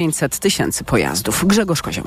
500 tysięcy pojazdów. Grzegorz Kozioł.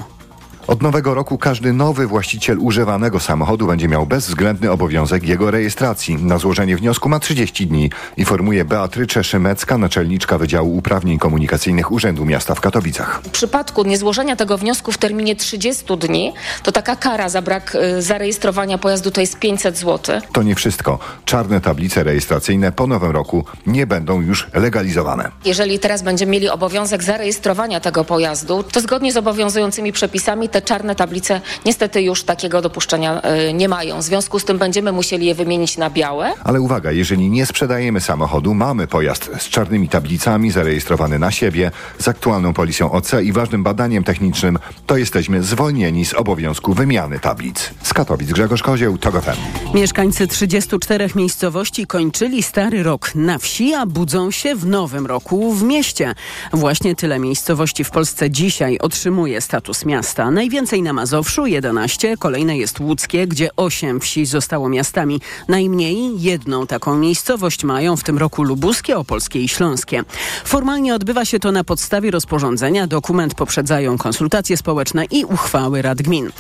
Od nowego roku każdy nowy właściciel używanego samochodu będzie miał bezwzględny obowiązek jego rejestracji. Na złożenie wniosku ma 30 dni, informuje Beatrycze Szymecka, naczelniczka Wydziału Uprawnień Komunikacyjnych Urzędu Miasta w Katowicach. W przypadku niezłożenia tego wniosku w terminie 30 dni, to taka kara za brak y, zarejestrowania pojazdu to jest 500 zł. To nie wszystko. Czarne tablice rejestracyjne po nowym roku nie będą już legalizowane. Jeżeli teraz będziemy mieli obowiązek zarejestrowania tego pojazdu, to zgodnie z obowiązującymi przepisami te czarne tablice niestety już takiego dopuszczenia y, nie mają. W związku z tym będziemy musieli je wymienić na białe. Ale uwaga, jeżeli nie sprzedajemy samochodu, mamy pojazd z czarnymi tablicami, zarejestrowany na siebie, z aktualną policją OC i ważnym badaniem technicznym, to jesteśmy zwolnieni z obowiązku wymiany tablic. Z Katowic Grzegorz Kozieł, TOG FM. Mieszkańcy 34 miejscowości kończyli stary rok na wsi, a budzą się w nowym roku w mieście. Właśnie tyle miejscowości w Polsce dzisiaj otrzymuje status miasta. Najwięcej na Mazowszu 11, kolejne jest Łódzkie, gdzie 8 wsi zostało miastami. Najmniej jedną taką miejscowość mają w tym roku Lubuskie, Opolskie i Śląskie. Formalnie odbywa się to na podstawie rozporządzenia. Dokument poprzedzają konsultacje społeczne i uchwały rad gmin.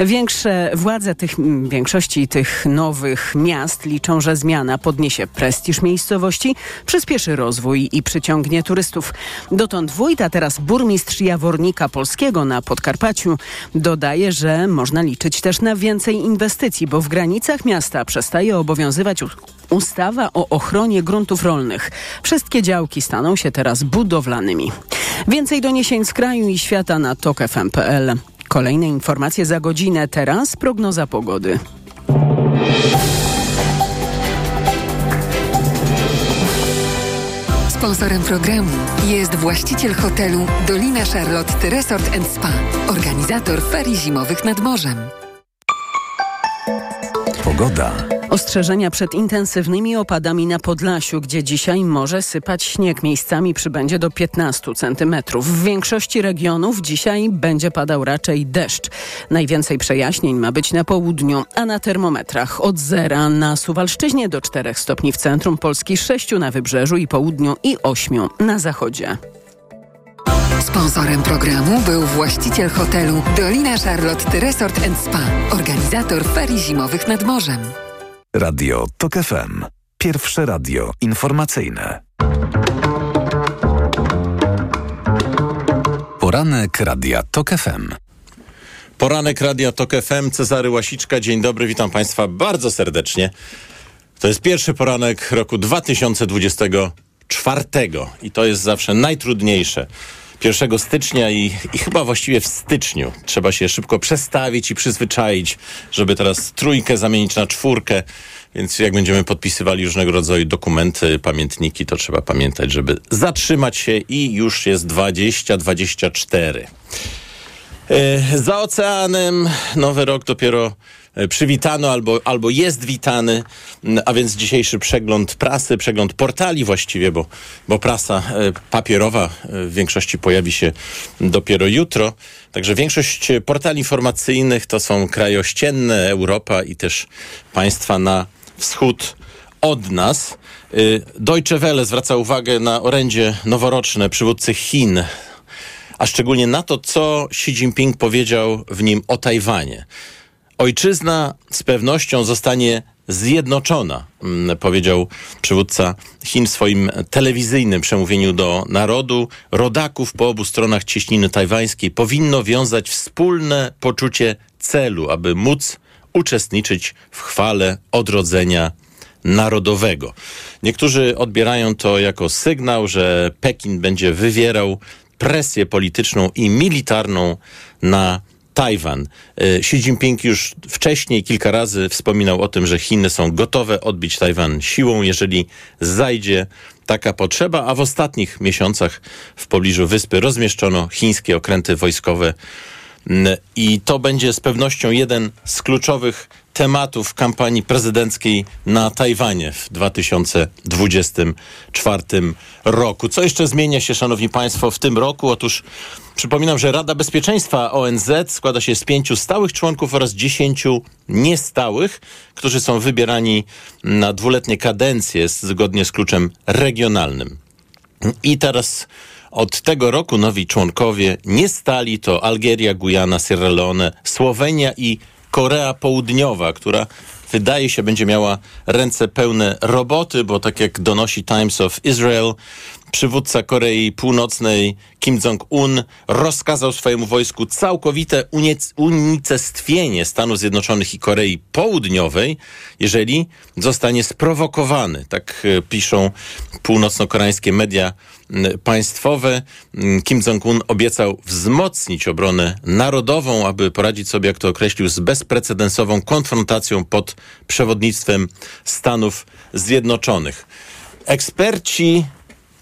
Większe władze tych, większości tych nowych miast liczą, że zmiana podniesie prestiż miejscowości, przyspieszy rozwój i przyciągnie turystów. Dotąd wójt, a teraz burmistrz Jawornika Polskiego na Podkarpaciu dodaje, że można liczyć też na więcej inwestycji, bo w granicach miasta przestaje obowiązywać ustawa o ochronie gruntów rolnych. Wszystkie działki staną się teraz budowlanymi. Więcej doniesień z kraju i świata na tokefm.pl. Kolejne informacje za godzinę. Teraz prognoza pogody. Sponsorem programu jest właściciel hotelu Dolina Charlotte Resort Spa, organizator ferii zimowych nad morzem. Pogoda. Ostrzeżenia przed intensywnymi opadami na Podlasiu, gdzie dzisiaj może sypać śnieg. Miejscami przybędzie do 15 centymetrów. W większości regionów dzisiaj będzie padał raczej deszcz. Najwięcej przejaśnień ma być na południu, a na termometrach od zera na Suwalszczyźnie do 4 stopni w centrum Polski, 6 na wybrzeżu i południu i 8 na zachodzie. Sponsorem programu był właściciel hotelu Dolina Charlotte Resort Spa, organizator ferii zimowych nad morzem. Radio TOK FM. Pierwsze radio informacyjne. Poranek Radia TOK FM. Poranek Radia TOK FM, Cezary Łasiczka. Dzień dobry, witam Państwa bardzo serdecznie. To jest pierwszy poranek roku 2024 i to jest zawsze najtrudniejsze. 1 stycznia i, i, chyba właściwie w styczniu trzeba się szybko przestawić i przyzwyczaić, żeby teraz trójkę zamienić na czwórkę. Więc jak będziemy podpisywali różnego rodzaju dokumenty, pamiętniki, to trzeba pamiętać, żeby zatrzymać się i już jest 2024. E, za oceanem nowy rok dopiero przywitano albo, albo jest witany, a więc dzisiejszy przegląd prasy, przegląd portali właściwie, bo, bo prasa e, papierowa w większości pojawi się dopiero jutro. Także większość portali informacyjnych to są kraje ościenne, Europa i też państwa na wschód od nas. Deutsche Welle zwraca uwagę na orędzie noworoczne przywódcy Chin a szczególnie na to, co Xi Jinping powiedział w nim o Tajwanie. Ojczyzna z pewnością zostanie zjednoczona, powiedział przywódca Chin w swoim telewizyjnym przemówieniu do narodu. Rodaków po obu stronach cieśniny tajwańskiej powinno wiązać wspólne poczucie celu, aby móc uczestniczyć w chwale odrodzenia narodowego. Niektórzy odbierają to jako sygnał, że Pekin będzie wywierał presję polityczną i militarną na Tajwan. E, Xi Jinping już wcześniej kilka razy wspominał o tym, że Chiny są gotowe odbić Tajwan siłą, jeżeli zajdzie taka potrzeba, a w ostatnich miesiącach w pobliżu wyspy rozmieszczono chińskie okręty wojskowe i to będzie z pewnością jeden z kluczowych tematów kampanii prezydenckiej na Tajwanie w 2024 roku. Co jeszcze zmienia się, szanowni państwo, w tym roku? Otóż przypominam, że Rada Bezpieczeństwa ONZ składa się z pięciu stałych członków oraz dziesięciu niestałych, którzy są wybierani na dwuletnie kadencje zgodnie z kluczem regionalnym. I teraz Od tego roku nowi członkowie nie stali to Algieria, Gujana, Sierra Leone, Słowenia i Korea Południowa, która wydaje się będzie miała ręce pełne roboty, bo tak jak donosi Times of Israel, przywódca Korei Północnej Kim Jong-un rozkazał swojemu wojsku całkowite unicestwienie Stanów Zjednoczonych i Korei Południowej, jeżeli zostanie sprowokowany. Tak e, piszą północno-koreańskie media państwowe. Kim Jong-un obiecał wzmocnić obronę narodową, aby poradzić sobie, jak to określił, z bezprecedensową konfrontacją pod przewodnictwem Stanów Zjednoczonych. Eksperci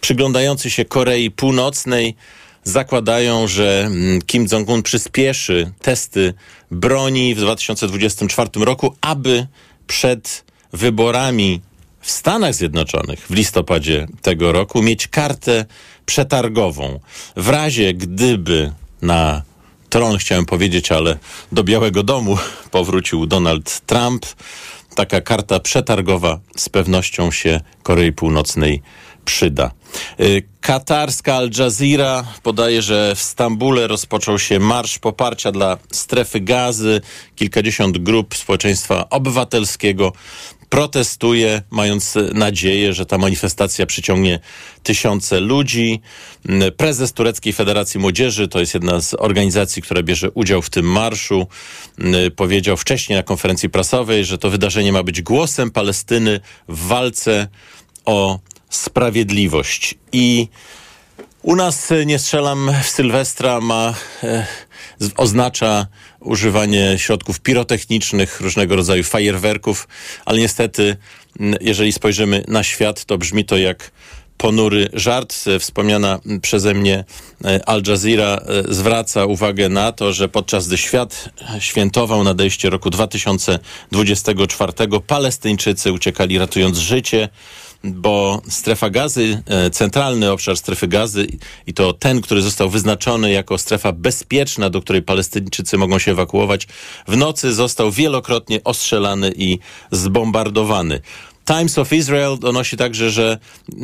przyglądający się Korei Północnej zakładają, że mm, Kim Jong-un przyspieszy testy broni w 2024 roku, aby przed wyborami w Stanach Zjednoczonych w listopadzie tego roku mieć kartę przetargową. W razie gdyby na tron, chciałem powiedzieć, ale do Białego Domu powrócił Donald Trump, taka karta przetargowa z pewnością się Korei Północnej przyda. Y, katarska Al Jazeera podaje, że w Stambule rozpoczął się marsz poparcia dla strefy gazy. Kilkadziesiąt grup społeczeństwa obywatelskiego protestuje, mając nadzieję, że ta manifestacja przyciągnie tysiące ludzi. Mm, prezes Tureckiej Federacji Młodzieży, to jest jedna z organizacji, która bierze udział w tym marszu, mm, powiedział wcześniej na konferencji prasowej, że to wydarzenie ma być głosem Palestyny w walce o sprawiedliwość. I u nas e, nie strzelam w Sylwestra ma e, oznacza używanie środków pirotechnicznych, różnego rodzaju fajerwerków, ale niestety, jeżeli spojrzymy na świat, to brzmi to jak ponury żart. E, wspomniana przeze mnie e, Al Jazeera zwraca uwagę na to, że podczas gdy świat świętował nadejście roku 2024, Palestyńczycy uciekali ratując życie bo strefa gazy, e, centralny obszar strefy gazy i to ten, który został wyznaczony jako strefa bezpieczna, do której Palestyńczycy mogą się ewakuować, w nocy został wielokrotnie ostrzelany i zbombardowany. Times of Israel donosi także, że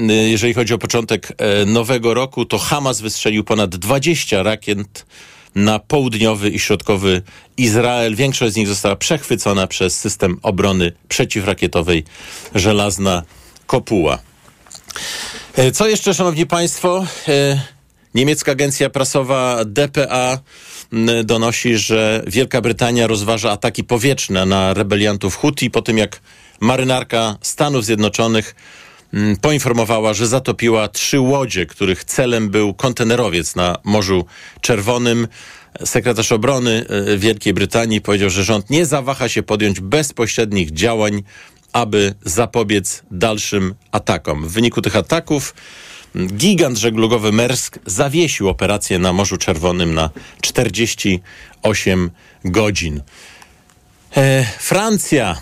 jeżeli chodzi o początek e, nowego roku, to Hamas wystrzelił ponad 20 rakiet na południowy i środkowy Izrael. Większość z nich została przechwycona przez system obrony przeciwrakietowej Żelazna kopuła. E, co jeszcze, szanowni państwo? E, niemiecka agencja prasowa DPA donosi, że Wielka Brytania rozważa ataki powietrzne na rebeliantów Houthi po tym, jak marynarka Stanów Zjednoczonych poinformowała, że zatopiła trzy łodzie, których celem był kontenerowiec na Morzu Czerwonym. Sekretarz obrony e, Wielkiej Brytanii powiedział, że rząd nie zawaha się podjąć bezpośrednich działań aby zapobiec dalszym atakom. W wyniku tych ataków gigant żeglugowy Mersk zawiesił operację na Morzu Czerwonym na 48 godzin. E, Francja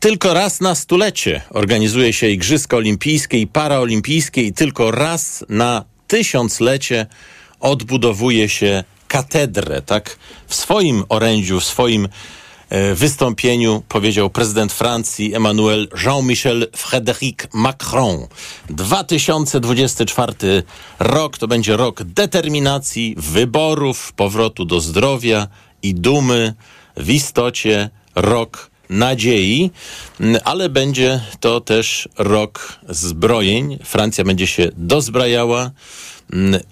tylko raz na stulecie organizuje się Igrzyska Olimpijskie i Paraolimpijskie i tylko raz na tysiąclecie odbudowuje się katedrę, tak? W swoim orędziu, w swoim wystąpieniu powiedział prezydent Francji Emmanuel Jean-Michel Frédéric Macron. 2024 rok to będzie rok determinacji, wyborów, powrotu do zdrowia i dumy, w istocie rok nadziei, ale będzie to też rok zbrojeń. Francja będzie się dozbrajała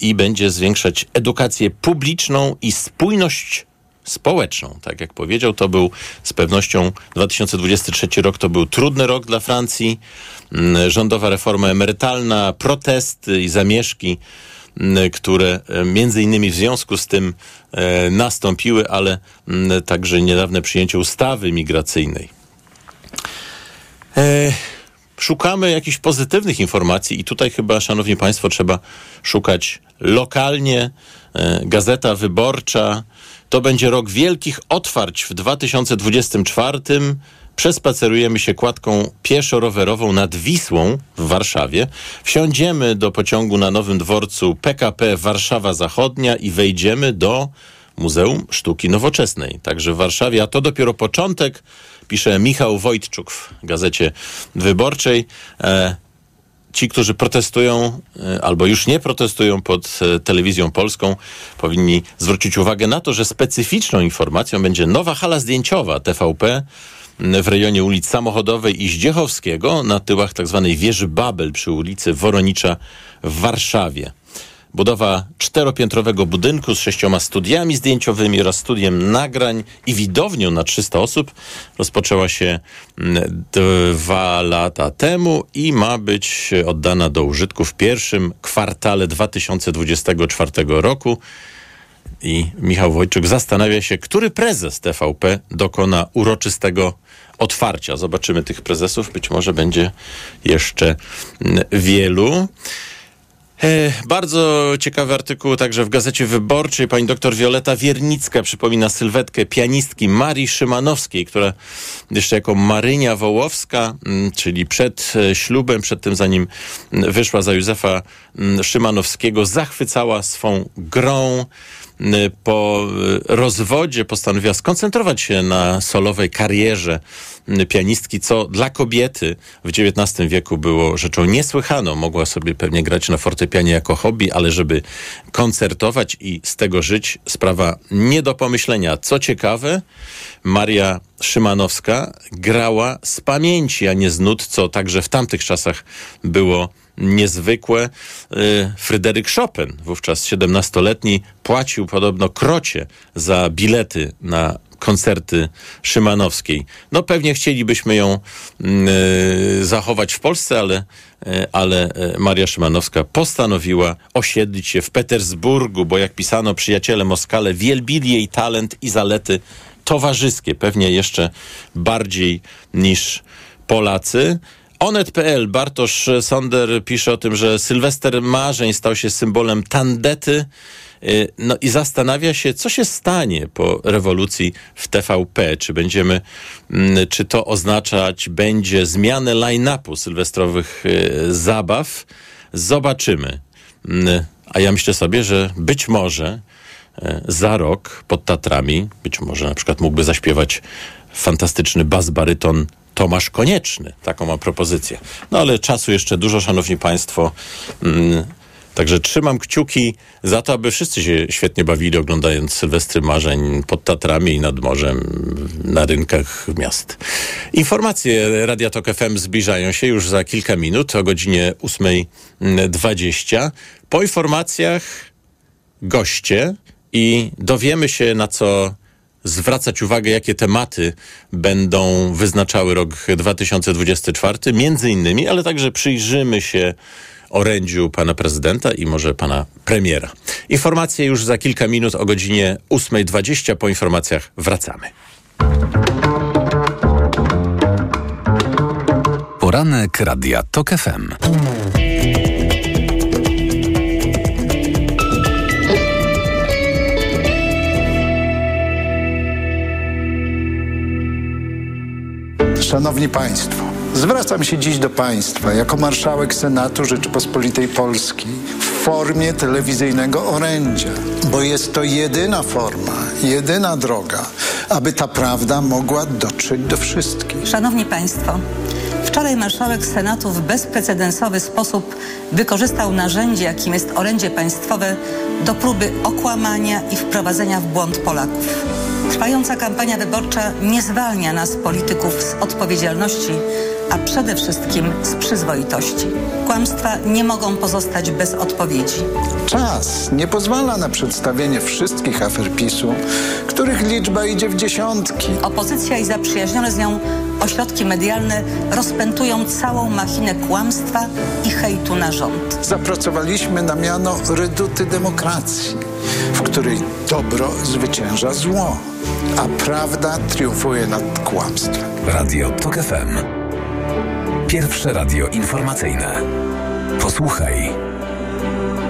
i będzie zwiększać edukację publiczną i spójność społeczną. Tak jak powiedział, to był z pewnością 2023 rok to był trudny rok dla Francji. Mm, rządowa reforma emerytalna, protesty i zamieszki, mm, które e, między innymi w związku z tym e, nastąpiły, ale mm, także niedawne przyjęcie ustawy migracyjnej. E, szukamy jakichś pozytywnych informacji i tutaj chyba, szanowni państwo, trzeba szukać lokalnie. Gazeta Wyborcza to będzie rok wielkich otwarć w 2024. Przespacerujemy się kładką pieszo-rowerową nad Wisłą w Warszawie. Wsiądziemy do pociągu na Nowym Dworcu PKP Warszawa Zachodnia i wejdziemy do Muzeum Sztuki Nowoczesnej. Także w Warszawie, a to dopiero początek, pisze Michał Wojtczuk w Gazecie Wyborczej. E, ci, którzy protestują e, albo już nie protestują pod e, telewizją polską, powinni zwrócić uwagę na to, że specyficzną informacją będzie nowa hala zdjęciowa TVP w rejonie ulic Samochodowej i Zdziechowskiego na tyłach tzw. Tak wieży Babel przy ulicy Woronicza w Warszawie. Budowa czteropiętrowego budynku z sześcioma studiami zdjęciowymi oraz studiem nagrań i widownią na 300 osób rozpoczęła się mm, dwa lata temu i ma być oddana do użytku w pierwszym kwartale 2024 roku. I Michał Wojczyk zastanawia się, który prezes TVP dokona uroczystego otwarcia. Zobaczymy tych prezesów, być może będzie jeszcze mm, wielu. E, bardzo ciekawy artykuł także w Gazecie Wyborczej. Pani doktor Wioleta Wiernicka przypomina sylwetkę pianistki Marii Szymanowskiej, która jeszcze jako Marynia Wołowska, mm, czyli przed e, ślubem, przed tym zanim mm, wyszła za Józefa mm, Szymanowskiego, zachwycała swą grą, Y, po y, rozwodzie postanowiła skoncentrować się na solowej karierze pianistki, co dla kobiety w XIX wieku było rzeczą niesłychaną. Mogła sobie pewnie grać na fortepianie jako hobby, ale żeby koncertować i z tego żyć, sprawa nie do pomyślenia. Co ciekawe, Maria Szymanowska grała z pamięci, a nie z nut, co także w tamtych czasach było niezwykłe. Y, Fryderyk Chopin, wówczas 17-letni, płacił podobno krocie za bilety na koncerty Szymanowskiej. No pewnie chcielibyśmy ją y, zachować w Polsce, ale, y, ale Maria Szymanowska postanowiła osiedlić się w Petersburgu, bo jak pisano, przyjaciele Moskale wielbili jej talent i zalety towarzyskie, pewnie jeszcze bardziej niż Polacy. Onet.pl Bartosz Sonder pisze o tym, że Sylwester Marzeń stał się symbolem tandety. Y, no i zastanawia się, co się stanie po rewolucji w TVP. Czy będziemy, mm, czy to oznaczać będzie zmianę line-upu sylwestrowych y, zabaw? Zobaczymy. Mm, a ja myślę sobie, że być może y, za rok pod Tatrami, być może na przykład mógłby zaśpiewać fantastyczny bas-baryton Tomasz Konieczny. Taką mam propozycję. No ale czasu jeszcze dużo, szanowni państwo. Mm, Także trzymam kciuki za to, aby wszyscy się świetnie bawili oglądając Sylwestry Marzeń pod Tatrami i nad morzem na rynkach miast. Informacje Radia Tok FM zbliżają się już za kilka minut o godzinie 8.20. Po informacjach goście i dowiemy się na co zwracać uwagę, jakie tematy będą wyznaczały rok 2024, między innymi, ale także przyjrzymy się orędziu pana prezydenta i może pana premiera. Informacje już za kilka minut o godzinie 8.20. Po informacjach wracamy. Poranek Radia TOK FM. Szanowni Państwo, zwracam się dziś do Państwa jako marszałek Senatu Rzeczypospolitej Polskiej w formie telewizyjnego orędzia, bo jest to jedyna forma, jedyna droga, aby ta prawda mogła dotrzeć do wszystkich. Szanowni Państwo, Wczoraj marszałek Senatu w bezprecedensowy sposób wykorzystał narzędzie, jakim jest orędzie państwowe, do próby okłamania i wprowadzenia w błąd Polaków. Trwająca kampania wyborcza nie zwalnia nas, polityków, z odpowiedzialności, a przede wszystkim z przyzwoitości. Kłamstwa nie mogą pozostać bez odpowiedzi. Czas nie pozwala na przedstawienie wszystkich afer PiSu, których liczba idzie w dziesiątki. Opozycja i zaprzyjaźnione z nią ośrodki medialne rozpętują całą machinę kłamstwa i hejtu na rząd. Zapracowaliśmy na miano reduty demokracji, w której dobro zwycięża zło, a prawda triumfuje nad kłamstwem. Radio TOK FM. Pierwsze radio informacyjne. Posłuchaj,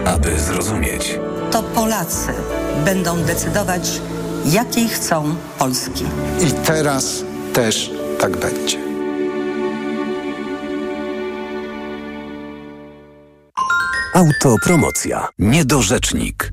aby zrozumieć. To Polacy będą decydować, jakiej chcą Polski. I teraz też tak będzie. Autopromocja. Niedorzecznik.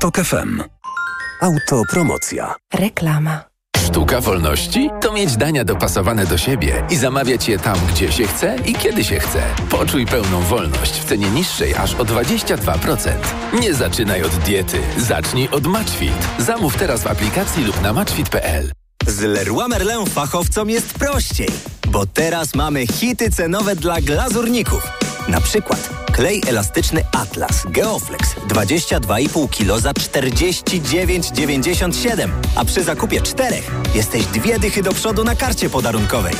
Tok FM. Autopromocja. Reklama. Sztuka wolności to mieć dania dopasowane do siebie i zamawiać je tam, gdzie się chce i kiedy się chce. Poczuj pełną wolność w cenie niższej aż o 22%. Nie zaczynaj od diety, zacznij od Matchfit. Zamów teraz w aplikacji lub na matchfit.pl. Z Leroy Merlin fachowcom jest prościej, bo teraz mamy hity cenowe dla glazurników. Na przykład klej elastyczny Atlas Geoflex 22,5 kg za 49,97, a przy zakupie czterech jesteś dwie dychy do przodu na karcie podarunkowej.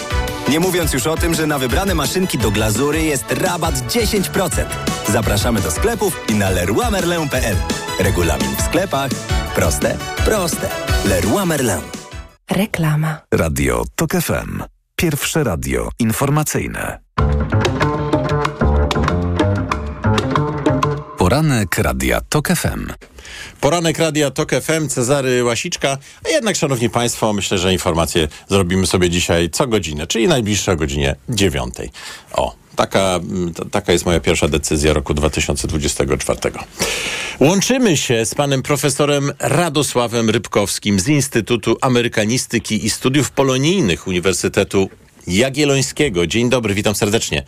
Nie mówiąc już o tym, że na wybrane maszynki do glazury jest rabat 10%. Zapraszamy do sklepów i na leroymerlin.pl. Regulamin w sklepach. Proste, proste. Leroy Merlin. Reklama. Radio Tok FM. Pierwsze radio informacyjne. Poranek Radia TOK FM. Poranek Radia TOK FM, Cezary Łasiczka. A jednak, szanowni państwo, myślę, że informacje zrobimy sobie dzisiaj co godzinę, czyli najbliższe o godzinie dziewiątej. O, taka, taka jest moja pierwsza decyzja roku 2024. Łączymy się z panem profesorem Radosławem Rybkowskim z Instytutu Amerykanistyki i Studiów Polonijnych Uniwersytetu Jagiellońskiego. Dzień dobry, witam serdecznie,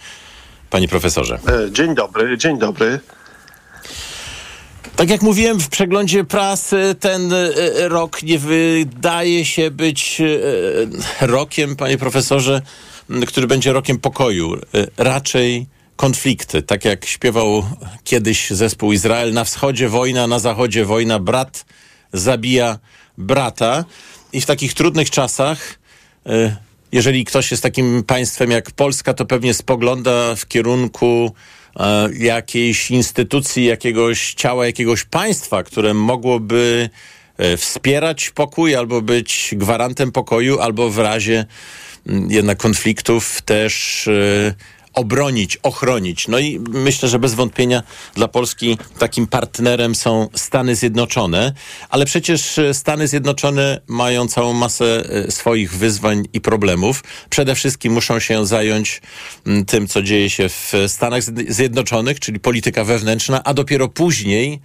panie profesorze. Dzień dobry, dzień dobry. Tak jak mówiłem w przeglądzie prasy, ten rok nie wydaje się być rokiem, panie profesorze, który będzie rokiem pokoju. Raczej konflikty. Tak jak śpiewał kiedyś zespół Izrael, na wschodzie wojna, na zachodzie wojna, brat zabija brata. I w takich trudnych czasach, jeżeli ktoś jest takim państwem jak Polska, to pewnie spogląda w kierunku jakiejś instytucji, jakiegoś ciała, jakiegoś państwa, które mogłoby wspierać pokój albo być gwarantem pokoju, albo w razie jednak konfliktów też obronić, ochronić. No i myślę, że bez wątpienia dla Polski takim partnerem są Stany Zjednoczone, ale przecież Stany Zjednoczone mają całą masę swoich wyzwań i problemów. Przede wszystkim muszą się zająć tym, co dzieje się w Stanach Zjednoczonych, czyli polityka wewnętrzna, a dopiero później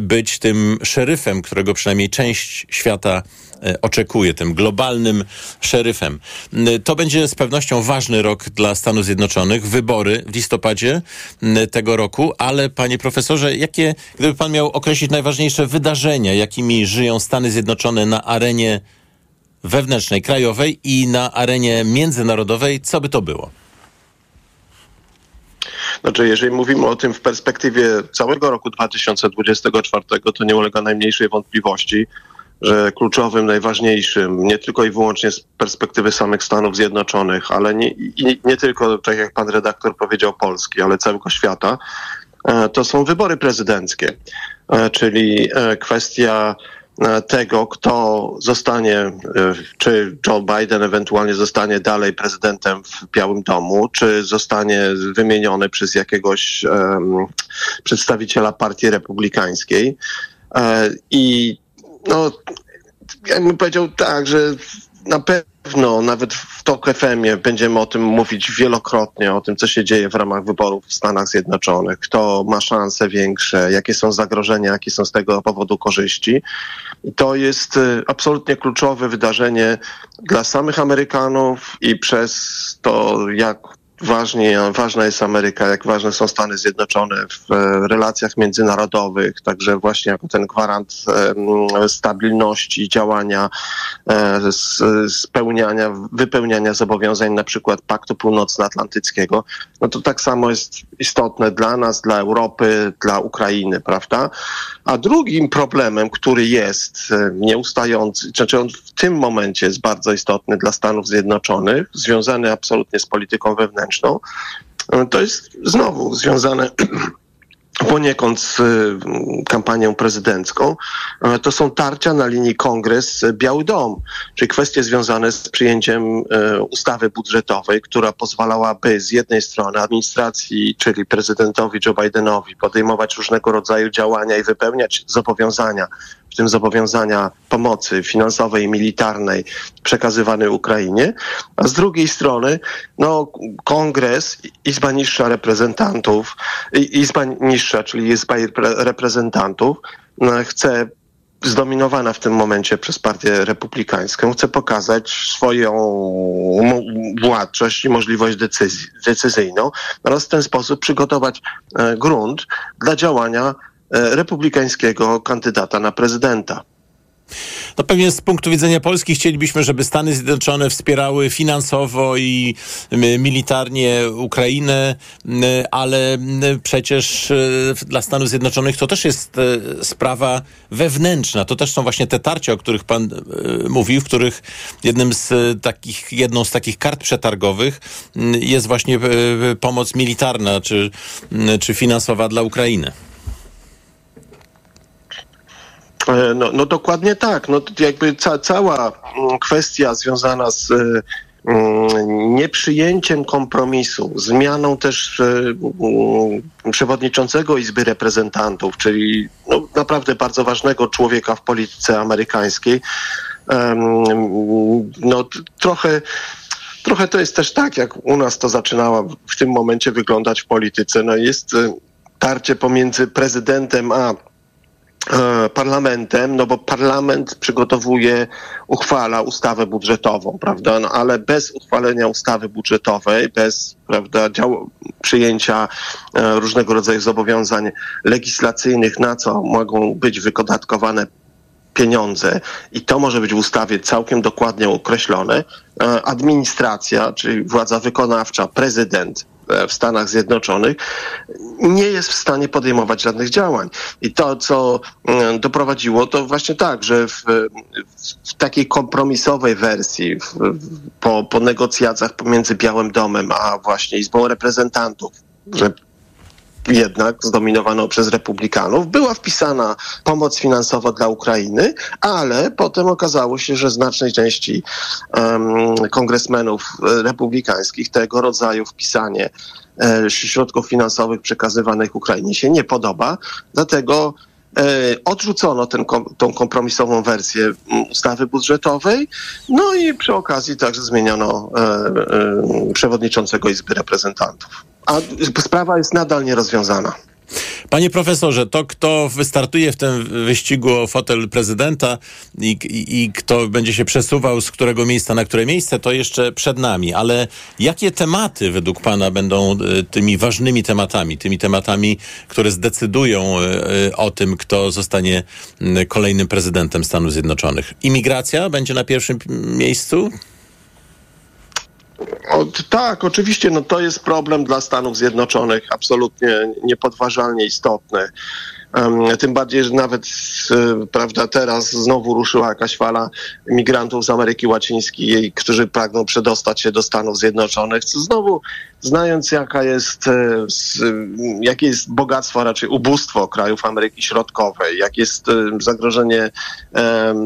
być tym szeryfem, którego przynajmniej część świata oczekuje, tym globalnym szeryfem. To będzie z pewnością ważny rok dla Stanów Zjednoczonych, wybory w listopadzie tego roku, ale panie profesorze, jakie, gdyby pan miał określić najważniejsze wydarzenia, jakimi żyją Stany Zjednoczone na arenie wewnętrznej, krajowej i na arenie międzynarodowej, co by to było? Znaczy, jeżeli mówimy o tym w perspektywie całego roku 2024, to nie ulega najmniejszej wątpliwości, że kluczowym, najważniejszym, nie tylko i wyłącznie z perspektywy samych Stanów Zjednoczonych, ale nie, nie tylko, tak jak pan redaktor powiedział, Polski, ale całego świata, to są wybory prezydenckie, czyli kwestia tego, kto zostanie, czy Joe Biden ewentualnie zostanie dalej prezydentem w Białym Domu, czy zostanie wymieniony przez jakiegoś um, przedstawiciela partii republikańskiej. I no, ja bym powiedział tak, że na pewno nawet w TOK FM-ie będziemy o tym mówić wielokrotnie, o tym, co się dzieje w ramach wyborów w Stanach Zjednoczonych, kto ma szanse większe, jakie są zagrożenia, jakie są z tego powodu korzyści. I to jest absolutnie kluczowe wydarzenie dla samych Amerykanów i przez to, jak ważnie, ważna jest Ameryka, jak ważne są Stany Zjednoczone w relacjach międzynarodowych, także właśnie jako ten gwarant stabilności działania, spełniania, wypełniania zobowiązań na przykład Paktu Północnoatlantyckiego, no to tak samo jest istotne dla nas, dla Europy, dla Ukrainy, prawda? A drugim problemem, który jest nieustający, znaczy on w tym momencie jest bardzo istotny dla Stanów Zjednoczonych, związany absolutnie z polityką wewnętrzną, to jest znowu związane poniekąd z y, kampanią prezydencką, e, to są tarcia na linii Kongres-Biały Dom, czyli kwestie związane z przyjęciem e, ustawy budżetowej, która pozwalałaby z jednej strony administracji, czyli prezydentowi Joe Bidenowi podejmować różnego rodzaju działania i wypełniać zobowiązania, w tym zobowiązania pomocy finansowej i militarnej przekazywanej Ukrainie, a z drugiej strony no, Kongres, Izba Niższa Reprezentantów, Izba Niższa, czyli Izba Reprezentantów no, chce zdominowana w tym momencie przez partię republikańską, chce pokazać swoją władczość i możliwość decyzji, decyzyjną oraz w ten sposób przygotować e, grunt dla działania republikańskiego kandydata na prezydenta. No pewnie z punktu widzenia Polski chcielibyśmy, żeby Stany Zjednoczone wspierały finansowo i militarnie Ukrainę, ale przecież e, dla Stanów Zjednoczonych to też jest e, sprawa wewnętrzna. To też są właśnie te tarcia, o których pan mówił, w których jednym z takich, jedną z takich kart przetargowych jest właśnie pomoc militarna czy, czy finansowa dla Ukrainy. E, no, no dokładnie tak. No, jakby ca cała mm, kwestia związana z e, mm, nieprzyjęciem kompromisu, zmianą też e, mm, przewodniczącego Izby Reprezentantów, czyli no, naprawdę bardzo ważnego człowieka w polityce amerykańskiej, no trochę Trochę to jest też tak, jak u nas to zaczynało w tym momencie wyglądać w polityce. No jest tarcie pomiędzy prezydentem a E, parlamentem, no bo parlament przygotowuje, uchwala ustawę budżetową, prawda, no ale bez uchwalenia ustawy budżetowej, bez, prawda, dział, przyjęcia e, różnego rodzaju zobowiązań legislacyjnych, na co mogą być wydatkowane pieniądze i to może być w ustawie całkiem dokładnie określone, e, administracja, czyli władza wykonawcza, prezydent, w Stanach Zjednoczonych, nie jest w stanie podejmować żadnych działań. I to, co mm, doprowadziło, to właśnie tak, że w, w takiej kompromisowej wersji, w, po, po negocjacjach pomiędzy Białym Domem a właśnie Izbą Reprezentantów, że jednak zdominowaną przez republikanów, była wpisana pomoc finansowa dla Ukrainy, ale potem okazało się, że znacznej części um, kongresmenów republikańskich tego rodzaju wpisanie e, środków finansowych przekazywanych Ukrainie się nie podoba, dlatego e, odrzucono ten, tą kompromisową wersję ustawy budżetowej, no i przy okazji także zmieniono e, e, przewodniczącego Izby Reprezentantów a sprawa jest nadal nierozwiązana. Panie profesorze, to kto wystartuje w tym wyścigu o fotel prezydenta i, i, i, kto będzie się przesuwał z którego miejsca na które miejsce, to jeszcze przed nami. Ale jakie tematy według pana będą e, tymi ważnymi tematami, tymi tematami, które zdecydują e, e, o tym, kto zostanie kolejnym prezydentem Stanów Zjednoczonych? Imigracja będzie na pierwszym miejscu? O, tak, oczywiście, no to jest problem dla Stanów Zjednoczonych, absolutnie niepodważalnie istotny. Tym bardziej, że nawet prawda, teraz znowu ruszyła jakaś fala migrantów z Ameryki Łacińskiej, którzy pragną przedostać się do Stanów Zjednoczonych. Znowu, znając jaka jest, e, jakie jest bogactwo, raczej ubóstwo krajów Ameryki Środkowej, jak jest zagrożenie,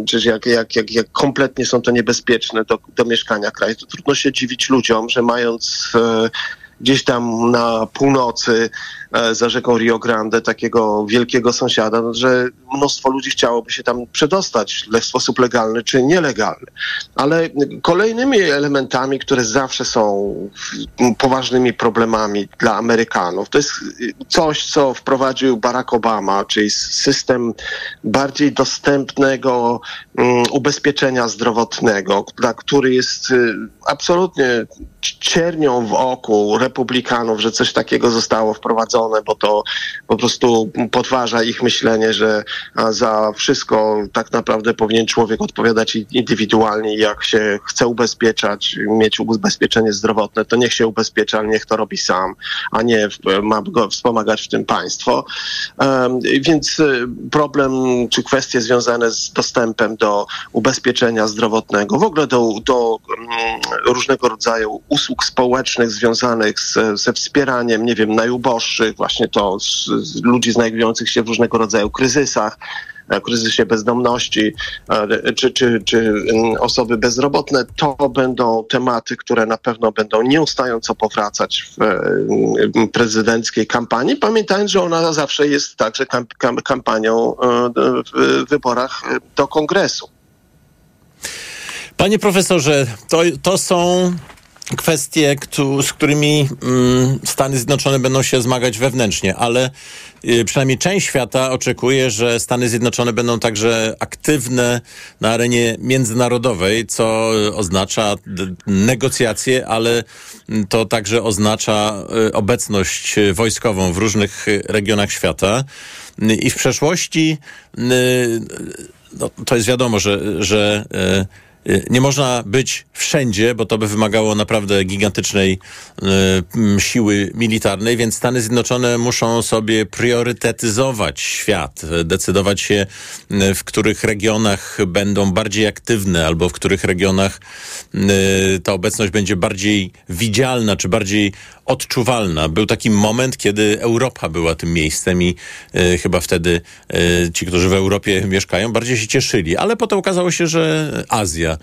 czy jak, jak, jak, jak kompletnie są to niebezpieczne do, do mieszkania kraju, to trudno się dziwić ludziom, że mając e, gdzieś tam na północy E, za rzeką Rio Grande, takiego wielkiego sąsiada, no, że mnóstwo ludzi chciałoby się tam przedostać w sposób legalny czy nielegalny. Ale kolejnymi elementami, które zawsze są poważnymi problemami dla Amerykanów, to jest coś, co wprowadził Barack Obama, czyli system bardziej dostępnego um, ubezpieczenia zdrowotnego, dla który jest y, absolutnie ciernią w oku republikanów, że coś takiego zostało wprowadzone bo to po prostu podważa ich myślenie, że za wszystko tak naprawdę powinien człowiek odpowiadać indywidualnie. Jak się chce ubezpieczać, mieć ubezpieczenie zdrowotne, to niech się ubezpiecza, ale niech to robi sam, a nie ma go wspomagać w tym państwo. Więc y, problem czy kwestie związane z dostępem do ubezpieczenia zdrowotnego, w ogóle do, do mm, różnego rodzaju usług społecznych związanych z, ze wspieraniem, nie wiem, najuboższych, właśnie to z, z ludzi znajdujących się w różnego rodzaju kryzysach, kryzysie bezdomności, czy, czy, czy mm, osoby bezrobotne, to będą tematy, które na pewno będą nieustająco powracać w mm, prezydenckiej kampanii, pamiętając, że ona zawsze jest także kampanią w wyborach do kongresu. Panie profesorze, to, to są kwestie, z którymi mm, Stany Zjednoczone będą się zmagać wewnętrznie, ale y, przynajmniej część świata oczekuje, że Stany Zjednoczone będą także aktywne na arenie międzynarodowej, co oznacza negocjacje, ale to także oznacza y, obecność wojskową w różnych regionach świata. I w przeszłości y, no, to jest wiadomo, że, że nie można być wszędzie, bo to by wymagało naprawdę gigantycznej y, siły militarnej, więc Stany Zjednoczone muszą sobie priorytetyzować świat, decydować się, y, w których regionach będą bardziej aktywne, albo w których regionach y, ta obecność będzie bardziej widzialna, czy bardziej odczuwalna. Był taki moment, kiedy Europa była tym miejscem i y, chyba wtedy y, ci, którzy w Europie mieszkają, bardziej się cieszyli. Ale potem okazało się, że Azja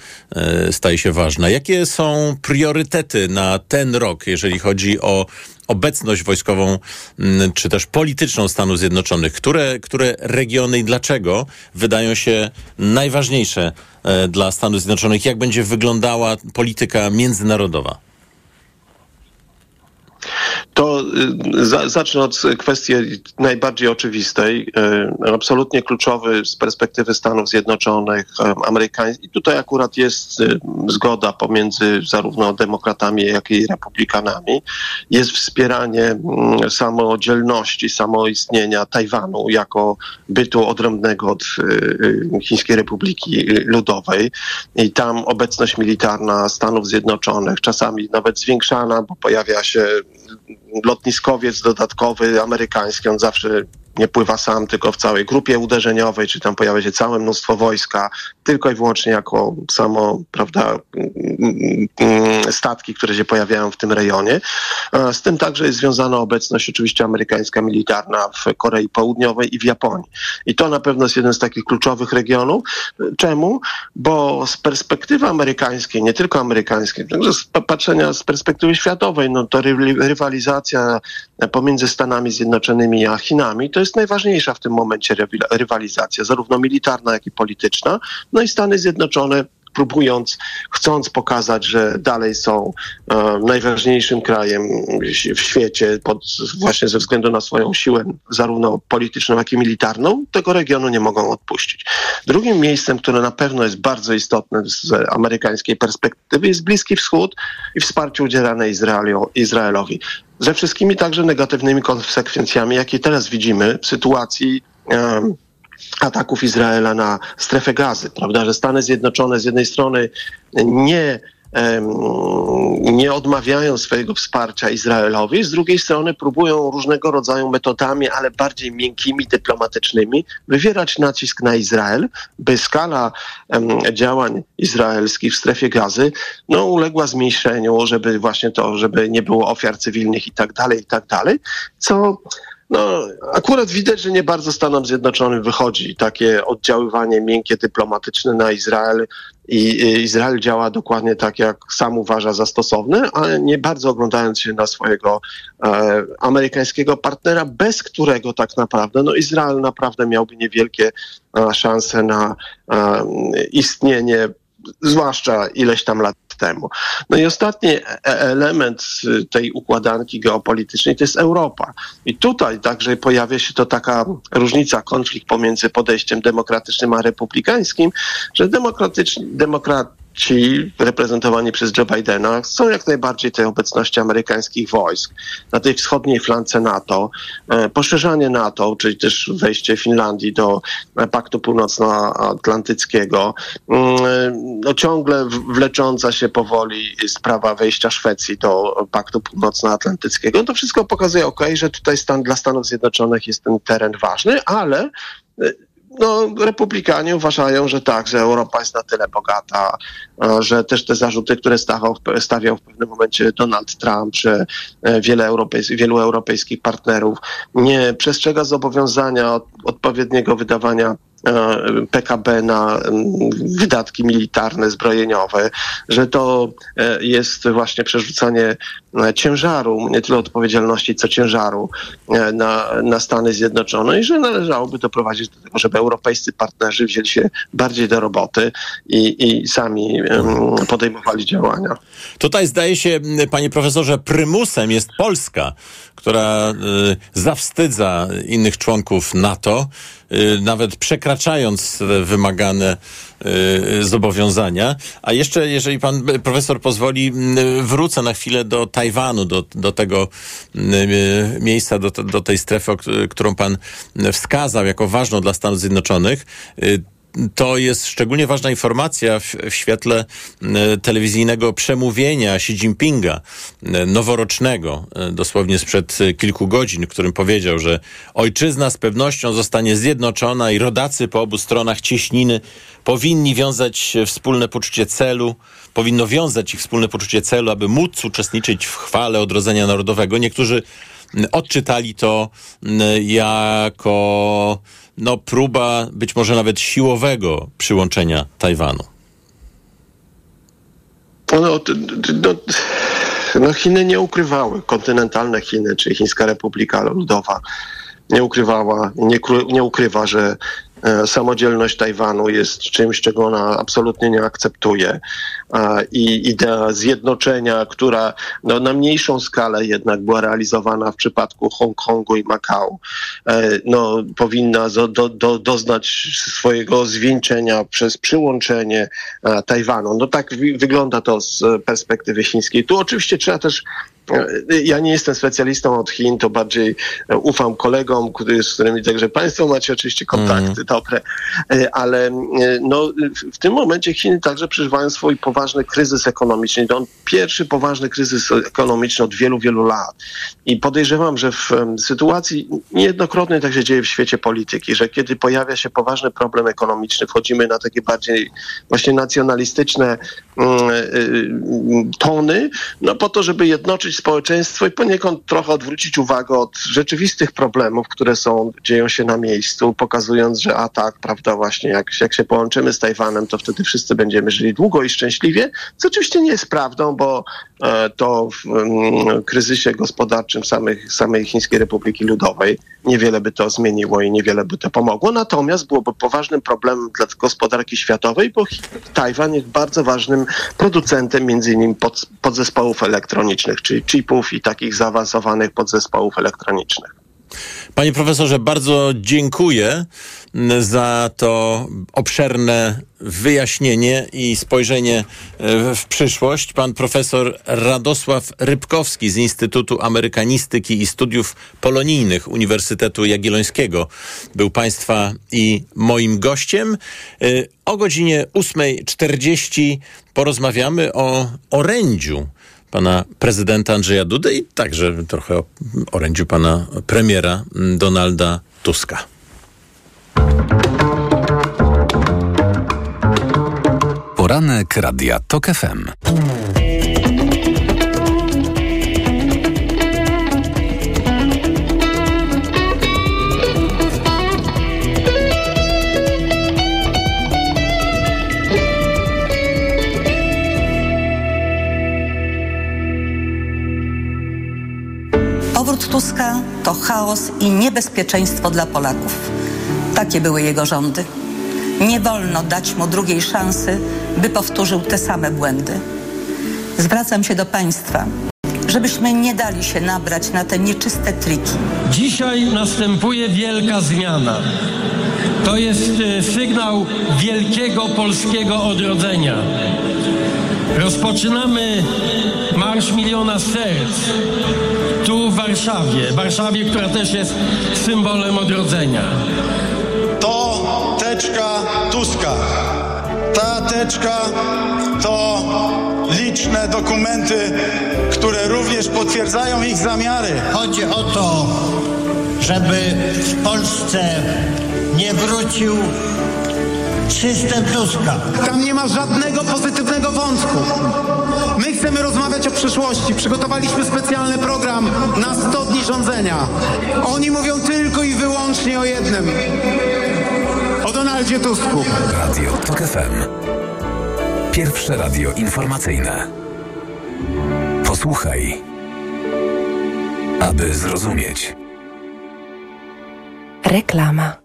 y, staje się ważna. Jakie są priorytety na ten rok, jeżeli chodzi o obecność wojskową mm, czy też polityczną Stanów Zjednoczonych? Które, które regiony i dlaczego wydają się najważniejsze e, dla Stanów Zjednoczonych? Jak będzie wyglądała polityka międzynarodowa? To y, za, zacznę od kwestii najbardziej oczywistej. Y, absolutnie kluczowy z perspektywy Stanów Zjednoczonych, y, amerykańskich. I tutaj akurat jest zgoda pomiędzy zarówno demokratami, jak i republikanami. Jest wspieranie mm, samodzielności, samoistnienia Tajwanu jako bytu odrębnego od Chińskiej Republiki Ludowej. I tam obecność militarna Stanów Zjednoczonych, czasami nawet zwiększana, bo pojawia się lotniskowiec dodatkowy amerykański, on zawsze nie pływa sam, tylko w całej grupie uderzeniowej, czy tam pojawia się całe mnóstwo wojska, tylko i wyłącznie jako samo, prawda, statki, które się pojawiają w tym rejonie. Z tym także jest związana obecność oczywiście amerykańska militarna w Korei Południowej i w Japonii. I to na pewno jest jeden z takich kluczowych regionów. Czemu? Bo z perspektywy amerykańskiej, nie tylko amerykańskiej, także z patrzenia z perspektywy światowej, no to rywalizacja pomiędzy Stanami Zjednoczonymi a Chinami to jest najważniejsza w tym momencie rywalizacja, zarówno militarna, jak i polityczna. No i Stany Zjednoczone próbując, chcąc pokazać, że dalej są e, najważniejszym krajem w świecie, pod, właśnie ze względu na swoją siłę, zarówno polityczną, jak i militarną, tego regionu nie mogą odpuścić. Drugim miejscem, które na pewno jest bardzo istotne z amerykańskiej perspektywy, jest Bliski Wschód i wsparcie udzielane Izraelu, Izraelowi. Ze wszystkimi także negatywnymi konsekwencjami, jakie teraz widzimy w sytuacji ataków Izraela na strefę gazy, prawda, że Stany Zjednoczone z jednej strony nie nie odmawiają swojego wsparcia Izraelowi, z drugiej strony próbują różnego rodzaju metodami, ale bardziej miękkimi, dyplomatycznymi, wywierać nacisk na Izrael, by skala działań izraelskich w strefie gazy no, uległa zmniejszeniu, żeby właśnie to, żeby nie było ofiar cywilnych i tak dalej, i tak dalej, co no, akurat widać, że nie bardzo Stanom Zjednoczonym wychodzi takie oddziaływanie miękkie, dyplomatyczne na Izrael i Izrael działa dokładnie tak, jak sam uważa za stosowne, ale nie bardzo oglądając się na swojego e, amerykańskiego partnera, bez którego tak naprawdę no, Izrael naprawdę miałby niewielkie e, szanse na e, istnienie zwłaszcza ileś tam lat temu. No i ostatni e, element tej układanki geopolitycznej to jest Europa. I tutaj także pojawia się to taka różnica, konflikt pomiędzy podejściem demokratycznym a republikańskim, że demokratyczni, demokrat ci reprezentowani przez Joe Bidena są jak najbardziej tej obecności amerykańskich wojsk na tej wschodniej flance NATO, e, poszerzanie NATO, czyli też wejście Finlandii do Paktu Północnoatlantyckiego, mm, no ciągle wlecząca się powoli sprawa wejścia Szwecji do Paktu Północnoatlantyckiego. To wszystko pokazuje, ok, że tutaj stan dla Stanów Zjednoczonych jest ten teren ważny, ale e, no, republikanie uważają, że tak, że Europa jest na tyle bogata, że też te zarzuty, które stawiał, stawiał w pewnym momencie Donald Trump, że e, wiele europejs wielu europejskich partnerów nie przestrzega zobowiązania odpowiedniego wydawania E, PKB na wydatki militarne, zbrojeniowe, że to e, jest właśnie przerzucanie e, ciężaru, nie tyle odpowiedzialności, co ciężaru na, na Stany Zjednoczone i że należałoby doprowadzić do tego, żeby europejscy partnerzy wzięli się bardziej do roboty i, i sami podejmowali działania. Tutaj zdaje się, panie profesorze, prymusem jest Polska, która zawstydza innych członków NATO, nawet przekraczając wymagane y, zobowiązania. A jeszcze, jeżeli pan profesor pozwoli, y, wrócę na chwilę do Tajwanu, do, do tego miejsca, do, do tej strefy, którą pan wskazał jako ważną dla Stanów Zjednoczonych to jest szczególnie ważna informacja w, w, świetle telewizyjnego przemówienia Xi Jinpinga, noworocznego, dosłownie sprzed kilku godzin, w którym powiedział, że ojczyzna z pewnością zostanie zjednoczona i rodacy po obu stronach cieśniny powinni wiązać wspólne poczucie celu, powinno wiązać ich wspólne poczucie celu, aby móc uczestniczyć w chwale odrodzenia narodowego. Niektórzy odczytali to jako no, próba być może nawet siłowego przyłączenia Tajwanu? No, no, no, Chiny nie ukrywały, kontynentalne Chiny, czy Chińska Republika Ludowa nie ukrywała, nie, nie ukrywa, że samodzielność Tajwanu jest czymś, czego ona absolutnie nie akceptuje. I idea zjednoczenia, która no, na mniejszą skalę jednak była realizowana w przypadku Hongkongu i Makao, e, no, powinna do, do, doznać swojego zwieńczenia przez przyłączenie e, Tajwanu. No tak wygląda to z perspektywy chińskiej. Tu oczywiście trzeba też ja nie jestem specjalistą od Chin, to bardziej ufam kolegom, z którymi także Państwo macie oczywiście kontakty mm. dobre, ale no, w tym momencie Chiny także przeżywają swój poważny kryzys ekonomiczny. To on pierwszy poważny kryzys ekonomiczny od wielu, wielu lat. I podejrzewam, że w sytuacji niejednokrotnie tak się dzieje w świecie polityki, że kiedy pojawia się poważny problem ekonomiczny, wchodzimy na takie bardziej właśnie nacjonalistyczne mm, tony, no po to, żeby jednoczyć społeczeństwo i poniekąd trochę odwrócić uwagę od rzeczywistych problemów, które są, dzieją się na miejscu, pokazując, że a tak, prawda, właśnie jak, jak się połączymy z Tajwanem, to wtedy wszyscy będziemy żyli długo i szczęśliwie, co oczywiście nie jest prawdą, bo e, to w mm, kryzysie gospodarczym samych, samej Chińskiej Republiki Ludowej niewiele by to zmieniło i niewiele by to pomogło, natomiast byłoby poważnym problemem dla gospodarki światowej, bo Tajwan jest bardzo ważnym producentem między innymi pod, podzespołów elektronicznych, czyli chipów i takich zaawansowanych podzespołów elektronicznych. Panie profesorze, bardzo dziękuję za to obszerne wyjaśnienie i spojrzenie e, w przyszłość. Pan profesor Radosław Rybkowski z Instytutu Amerykanistyki i Studiów Polonijnych Uniwersytetu Jagiellońskiego był Państwa i moim gościem. E, o godzinie 8.40 porozmawiamy o orędziu pana prezydenta Andrzeja Dudy i także trochę o orędziu pana premiera Donalda Tuska. Poranek Radia TOK FM. Tuska to chaos i niebezpieczeństwo dla Polaków. Takie były jego rządy. Nie wolno dać mu drugiej szansy, by powtórzył te same błędy. Zwracam się do Państwa, żebyśmy nie dali się nabrać na te nieczyste triki. Dzisiaj następuje wielka zmiana. To jest e, sygnał wielkiego polskiego odrodzenia. Rozpoczynamy Marsz Miliona Serc tu w Warszawie. Warszawie, która też jest symbolem odrodzenia. To teczka Tuska. Ta teczka to liczne dokumenty, które również potwierdzają ich zamiary. Chodzi o to, żeby w Polsce nie wrócił system Tuska. Tam nie ma żadnego pozytywnego wątku. My chcemy rozmawiać o przyszłości. Przygotowaliśmy specjalny program na 100 dni rządzenia. Oni mówią tylko i wyłącznie o jednym. O Donaldzie Tusku. Radio TOK FM. Pierwsze radio informacyjne. Posłuchaj, aby zrozumieć. Reklama.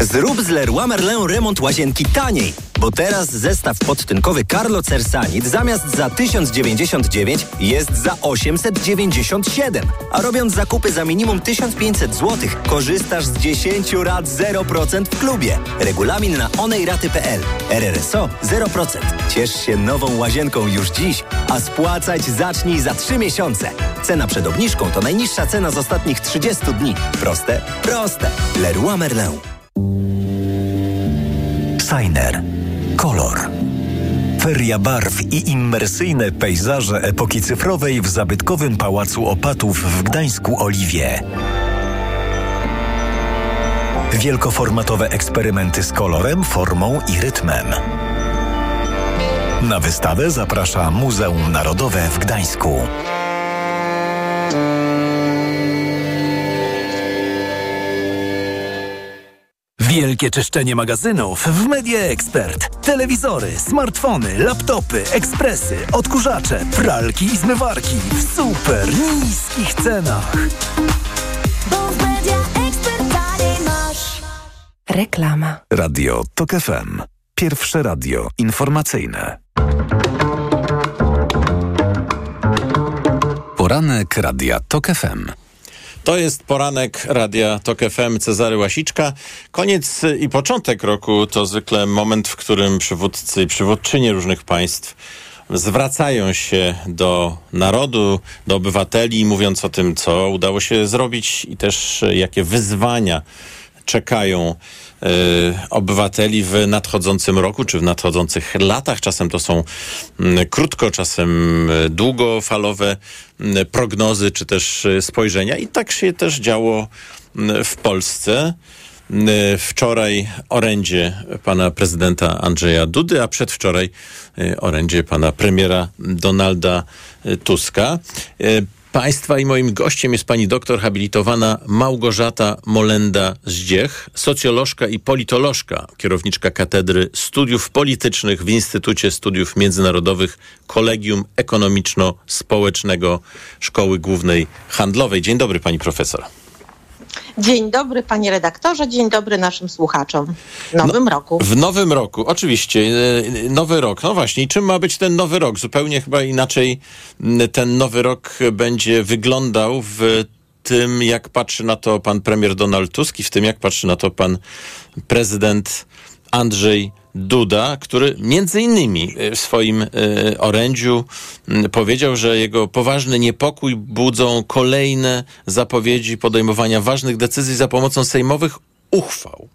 Zrób z Leroy Merlin remont łazienki taniej, bo teraz zestaw podtynkowy Carlo Cersanit zamiast za 1099 jest za 897. A robiąc zakupy za minimum 1500 zł, korzystasz z 10 rat 0% w klubie. Regulamin na onejraty.pl. RRSO 0%. Ciesz się nową łazienką już dziś, a spłacać zacznij za 3 miesiące. Cena przed obniżką to najniższa cena z ostatnich 30 dni. Proste? Proste. Leroy Merlin. Signer. Kolor. Feria barw i immersyjne pejzaże epoki cyfrowej w zabytkowym Pałacu Opatów w Gdańsku Oliwie. Wielkoformatowe eksperymenty z kolorem, formą i rytmem. Na wystawę zaprasza Muzeum Narodowe w Gdańsku. Wielkie czyszczenie magazynów w Media Expert. Telewizory, smartfony, laptopy, ekspresy, odkurzacze, pralki i zmywarki w super niskich cenach. Reklama. Radio TOK FM. Pierwsze radio informacyjne. Poranek Radia TOK FM. To jest poranek Radia Tok FM Cezary Łasiczka. Koniec i początek roku to zwykle moment, w którym przywódcy i przywódczynie różnych państw zwracają się do narodu, do obywateli, mówiąc o tym, co udało się zrobić i też jakie wyzwania czekają y, obywateli w nadchodzącym roku, czy w nadchodzących latach. Czasem to są y, krótko, czasem y, długofalowe prognozy, czy też spojrzenia. I tak się też działo w Polsce. Wczoraj orędzie pana prezydenta Andrzeja Dudy, a przedwczoraj orędzie pana premiera Donalda Tuska. Państwa i moim gościem jest pani doktor habilitowana Małgorzata Molenda-Zdziech, socjolożka i politolożka, kierowniczka Katedry Studiów Politycznych w Instytucie Studiów Międzynarodowych Kolegium Ekonomiczno-Społecznego Szkoły Głównej Handlowej. Dzień dobry pani profesor. Dzień dobry panie redaktorze, dzień dobry naszym słuchaczom w nowym no, roku. W nowym roku, oczywiście, nowy rok. No właśnie, i czym ma być ten nowy rok? Zupełnie chyba inaczej ten nowy rok będzie wyglądał w tym, jak patrzy na to pan premier Donald Tusk i w tym, jak patrzy na to pan prezydent Andrzej Duda, który między innymi w swoim y, orędziu powiedział, że jego poważny niepokój budzą kolejne zapowiedzi podejmowania ważnych decyzji za pomocą sejmowych uchwał.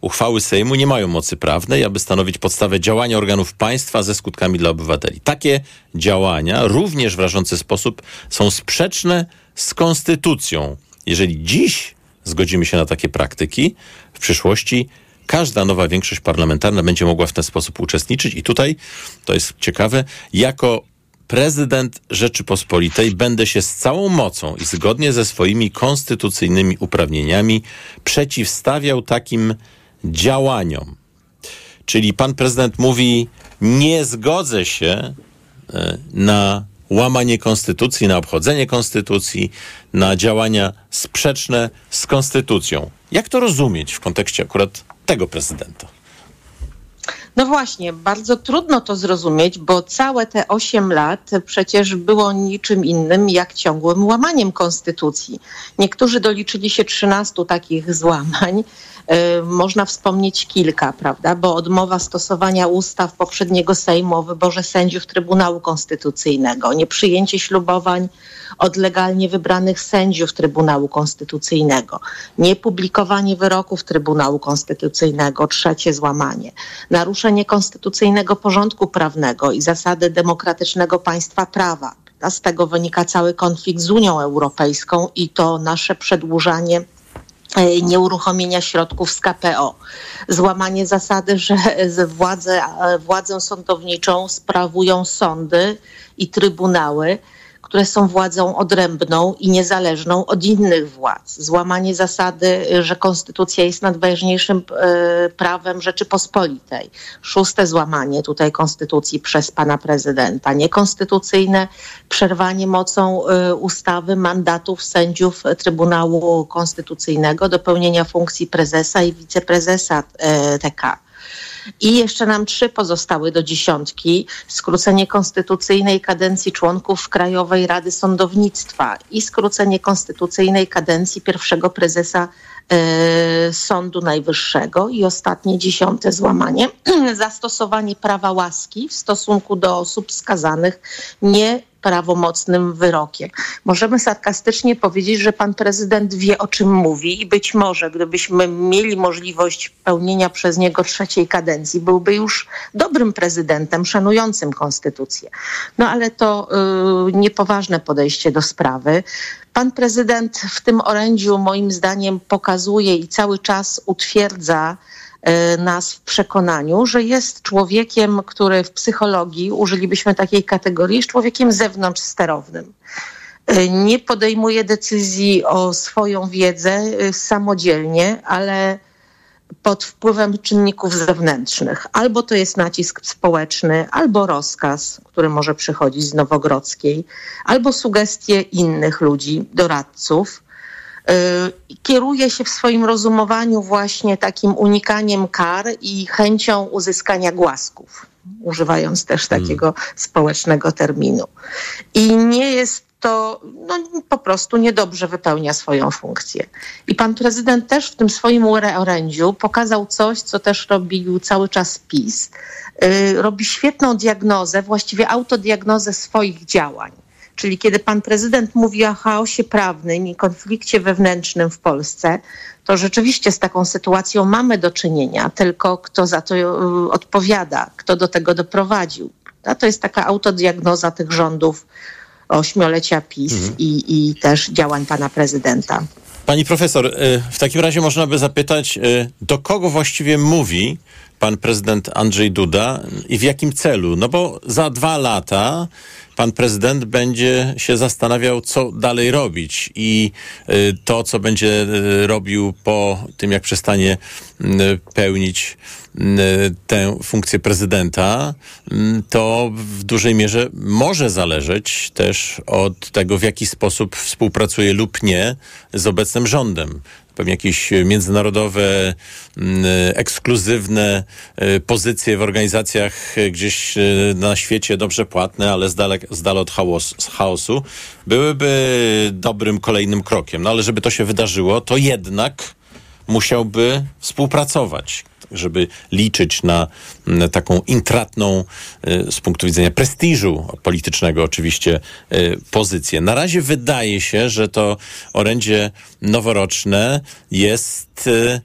Uchwały Sejmu nie mają mocy prawnej, aby stanowić podstawę działania organów państwa ze skutkami dla obywateli. Takie działania, również w rażący sposób, są sprzeczne z konstytucją. Jeżeli dziś zgodzimy się na takie praktyki, w przyszłości każda nowa większość parlamentarna będzie mogła w ten sposób uczestniczyć. I tutaj, to jest ciekawe, jako prezydent Rzeczypospolitej będę się z całą mocą i zgodnie ze swoimi konstytucyjnymi uprawnieniami przeciwstawiał takim działaniom. Czyli pan prezydent mówi: Nie zgodzę się na łamanie konstytucji, na obchodzenie konstytucji, na działania sprzeczne z konstytucją. Jak to rozumieć w kontekście akurat tego prezydenta? No właśnie, bardzo trudno to zrozumieć, bo całe te 8 lat przecież było niczym innym jak ciągłym łamaniem konstytucji. Niektórzy doliczyli się 13 takich złamań. Można wspomnieć kilka, prawda? Bo odmowa stosowania ustaw poprzedniego Sejmu o wyborze sędziów Trybunału Konstytucyjnego, nieprzyjęcie ślubowań od legalnie wybranych sędziów Trybunału Konstytucyjnego, niepublikowanie wyroków Trybunału Konstytucyjnego, trzecie złamanie, naruszenie konstytucyjnego porządku prawnego i zasady demokratycznego państwa prawa. Z tego wynika cały konflikt z Unią Europejską i to nasze przedłużanie e, nieuruchomienia środków z KPO, złamanie zasady, że władzę, władzę sądowniczą sprawują sądy i trybunały, które są władzą odrębną i niezależną od innych władz. Złamanie zasady, że konstytucja jest najważniejszym e, prawem Rzeczypospolitej. Szóste złamanie tutaj konstytucji przez pana prezydenta. Niekonstytucyjne przerwanie mocą e, ustawy mandatów sędziów Trybunału Konstytucyjnego do pełnienia funkcji prezesa i wiceprezesa TK. I jeszcze nam trzy pozostały do dziesiątki. Skrócenie konstytucyjnej kadencji członków Krajowej Rady Sądownictwa i skrócenie konstytucyjnej kadencji pierwszego prezesa e, Sądu Najwyższego. I ostatnie, dziesiąte złamanie. Zastosowanie prawa łaski w stosunku do osób skazanych nie prawomocnym wyrokiem. Możemy sarkastycznie powiedzieć, że pan prezydent wie o czym mówi i być może gdybyśmy mieli możliwość pełnienia przez niego trzeciej kadencji, byłby już dobrym prezydentem, szanującym konstytucję. No ale to y, niepoważne podejście do sprawy. Pan prezydent w tym orędziu moim zdaniem pokazuje i cały czas utwierdza nas w przekonaniu, że jest człowiekiem, który w psychologii, użylibyśmy takiej kategorii, jest człowiekiem zewnątrz sterownym. E, nie podejmuje decyzji o swoją wiedzę e, samodzielnie, ale pod wpływem czynników zewnętrznych. Albo to jest nacisk społeczny, albo rozkaz, który może przychodzić z Nowogrodzkiej, albo sugestie innych ludzi, doradców. Y, kieruje się w swoim rozumowaniu właśnie takim unikaniem kar i chęcią uzyskania głasków, używając też hmm. takiego hmm. społecznego terminu. I nie jest to no, po prostu niedobrze wypełnia swoją funkcję. I pan prezydent też w tym swoim orędziu pokazał coś, co też robił cały czas PiS. Yy, robi świetną diagnozę, właściwie autodiagnozę swoich działań Czyli kiedy pan prezydent mówi o chaosie prawnym i konflikcie wewnętrznym w Polsce, to rzeczywiście z taką sytuacją mamy do czynienia, tylko kto za to y, odpowiada, kto do tego doprowadził. A to jest taka autodiagnoza tych rządów ośmiolecia PiS mhm. i, i też działań pana prezydenta. Pani profesor, y, w takim razie można by zapytać, y, do kogo właściwie mówi pan prezydent Andrzej Duda i w jakim celu? No bo za dwa lata pan prezydent będzie się zastanawiał, co dalej robić i y, to, co będzie y, robił po tym, jak przestanie y, pełnić tę funkcję prezydenta, to w dużej mierze może zależeć też od tego, w jaki sposób współpracuje lub nie z obecnym rządem pewnie jakieś międzynarodowe, mm, ekskluzywne e, pozycje w organizacjach e, gdzieś e, na świecie dobrze płatne, ale z, dala, z dala od chaos, chaosu, byłyby dobrym kolejnym krokiem. No ale żeby to się wydarzyło, to jednak musiałby współpracować żeby liczyć na, taką intratną y, z punktu widzenia prestiżu politycznego oczywiście y, pozycję. Na razie wydaje się, że to orędzie noworoczne jest y,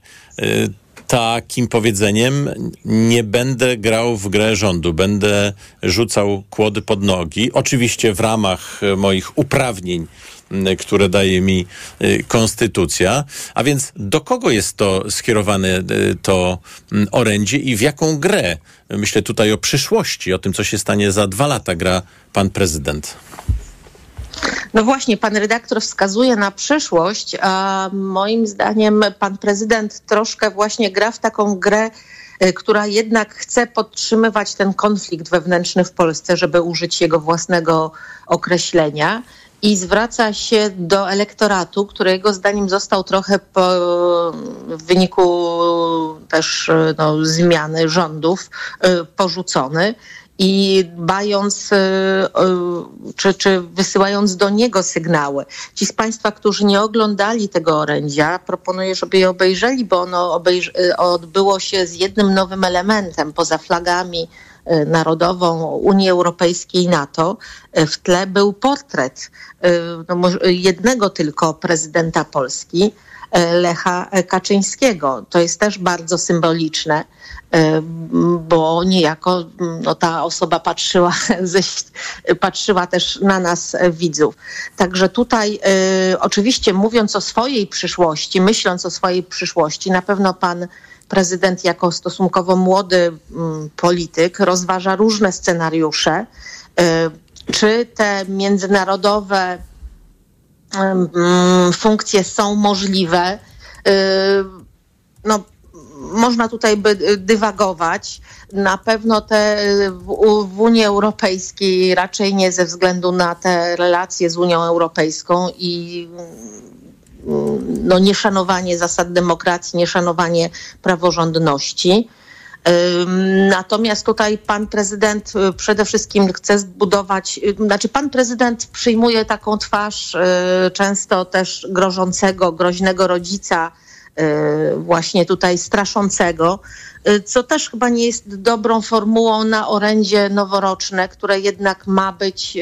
takim powiedzeniem nie będę grał w grę rządu, będę rzucał kłody pod nogi, oczywiście w ramach moich uprawnień które daje mi y, konstytucja. A więc do kogo jest to skierowane y, to orędzie i w jaką grę? Myślę tutaj o przyszłości, o tym, co się stanie za dwa lata, gra pan prezydent. No właśnie, pan redaktor wskazuje na przyszłość, a moim zdaniem pan prezydent troszkę właśnie gra w taką grę, y, która jednak chce podtrzymywać ten konflikt wewnętrzny w Polsce, żeby użyć jego własnego określenia i zwraca się do elektoratu, którego zdaniem został trochę po, w wyniku też no, zmiany rządów y, porzucony i bając y, y, czy, czy wysyłając do niego sygnały. Ci z Państwa, którzy nie oglądali tego orędzia, proponuję, żeby je obejrzeli, bo ono odbyło się z jednym nowym elementem poza flagami narodową Unii Europejskiej i NATO, e, w tle był portret e, no, jednego tylko prezydenta Polski, Lecha Kaczyńskiego. To jest też bardzo symboliczne bo niejako no, ta osoba patrzyła, ze, patrzyła też na nas widzów. Także tutaj oczywiście mówiąc o swojej przyszłości, myśląc o swojej przyszłości, na pewno pan prezydent jako stosunkowo młody y, polityk rozważa różne scenariusze. Y, czy te międzynarodowe funkcje są możliwe? No, można tutaj by dywagować. Na pewno te w, Unii Europejskiej raczej nie ze względu na te relacje z Unią Europejską i no, nieszanowanie zasad demokracji, nieszanowanie praworządności. Natomiast tutaj pan prezydent y, przede wszystkim chce zbudować, y, znaczy pan prezydent przyjmuje taką twarz y, często też grożącego, groźnego rodzica, właśnie tutaj straszącego, co też chyba nie jest dobrą formułą na orędzie noworoczne, które jednak ma być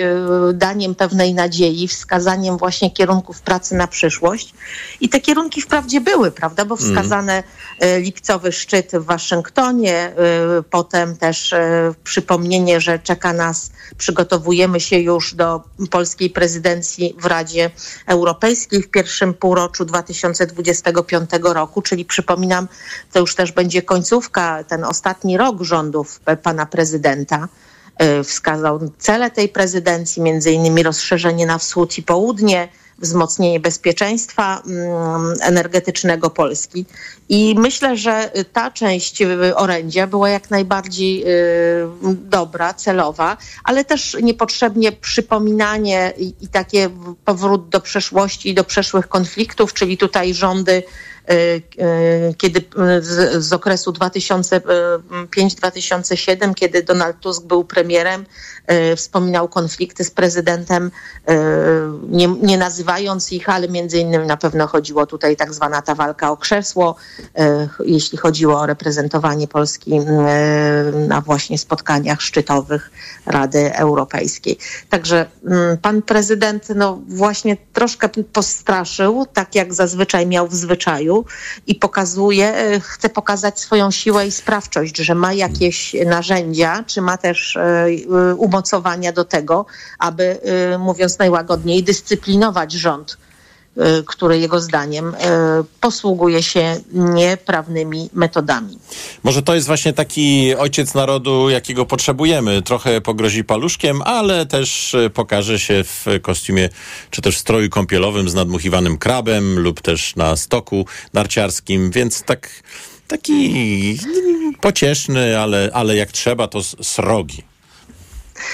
daniem pewnej nadziei, wskazaniem właśnie kierunków pracy na przyszłość. I te kierunki wprawdzie były, prawda, bo mhm. wskazane lipcowy szczyt w Waszyngtonie, potem też przypomnienie, że czeka nas, przygotowujemy się już do polskiej prezydencji w Radzie Europejskiej w pierwszym półroczu 2025 roku, czyli przypominam, to już też będzie końcówka, ten ostatni rok rządów pana prezydenta wskazał cele tej prezydencji, między innymi rozszerzenie na wschód i południe, wzmocnienie bezpieczeństwa mm, energetycznego Polski. I myślę, że ta część orędzia była jak najbardziej y, dobra, celowa, ale też niepotrzebnie przypominanie i, takie powrót do przeszłości i do przeszłych konfliktów, czyli tutaj rządy Y, y, kiedy y, z, z okresu 2005-2007, kiedy Donald Tusk był premierem, wspominał konflikty z prezydentem, nie, nie nazywając ich, ale między innymi na pewno chodziło tutaj tak zwana ta walka o krzesło, jeśli chodziło o reprezentowanie Polski na właśnie spotkaniach szczytowych Rady Europejskiej. Także pan prezydent no właśnie troszkę postraszył, tak jak zazwyczaj miał w zwyczaju, i pokazuje, e, chce pokazać swoją siłę i sprawczość, że ma jakieś narzędzia, czy ma też e, e, umocowania do tego, aby, mówiąc najłagodniej, dyscyplinować rząd który jego zdaniem posługuje się nieprawnymi metodami. Może to jest właśnie taki ojciec narodu, jakiego potrzebujemy. Trochę pogrozi paluszkiem, ale też pokaże się w kostiumie, czy też w stroju kąpielowym z nadmuchiwanym krabem lub też na stoku narciarskim, więc tak taki pocieszny, ale, ale jak trzeba, to srogi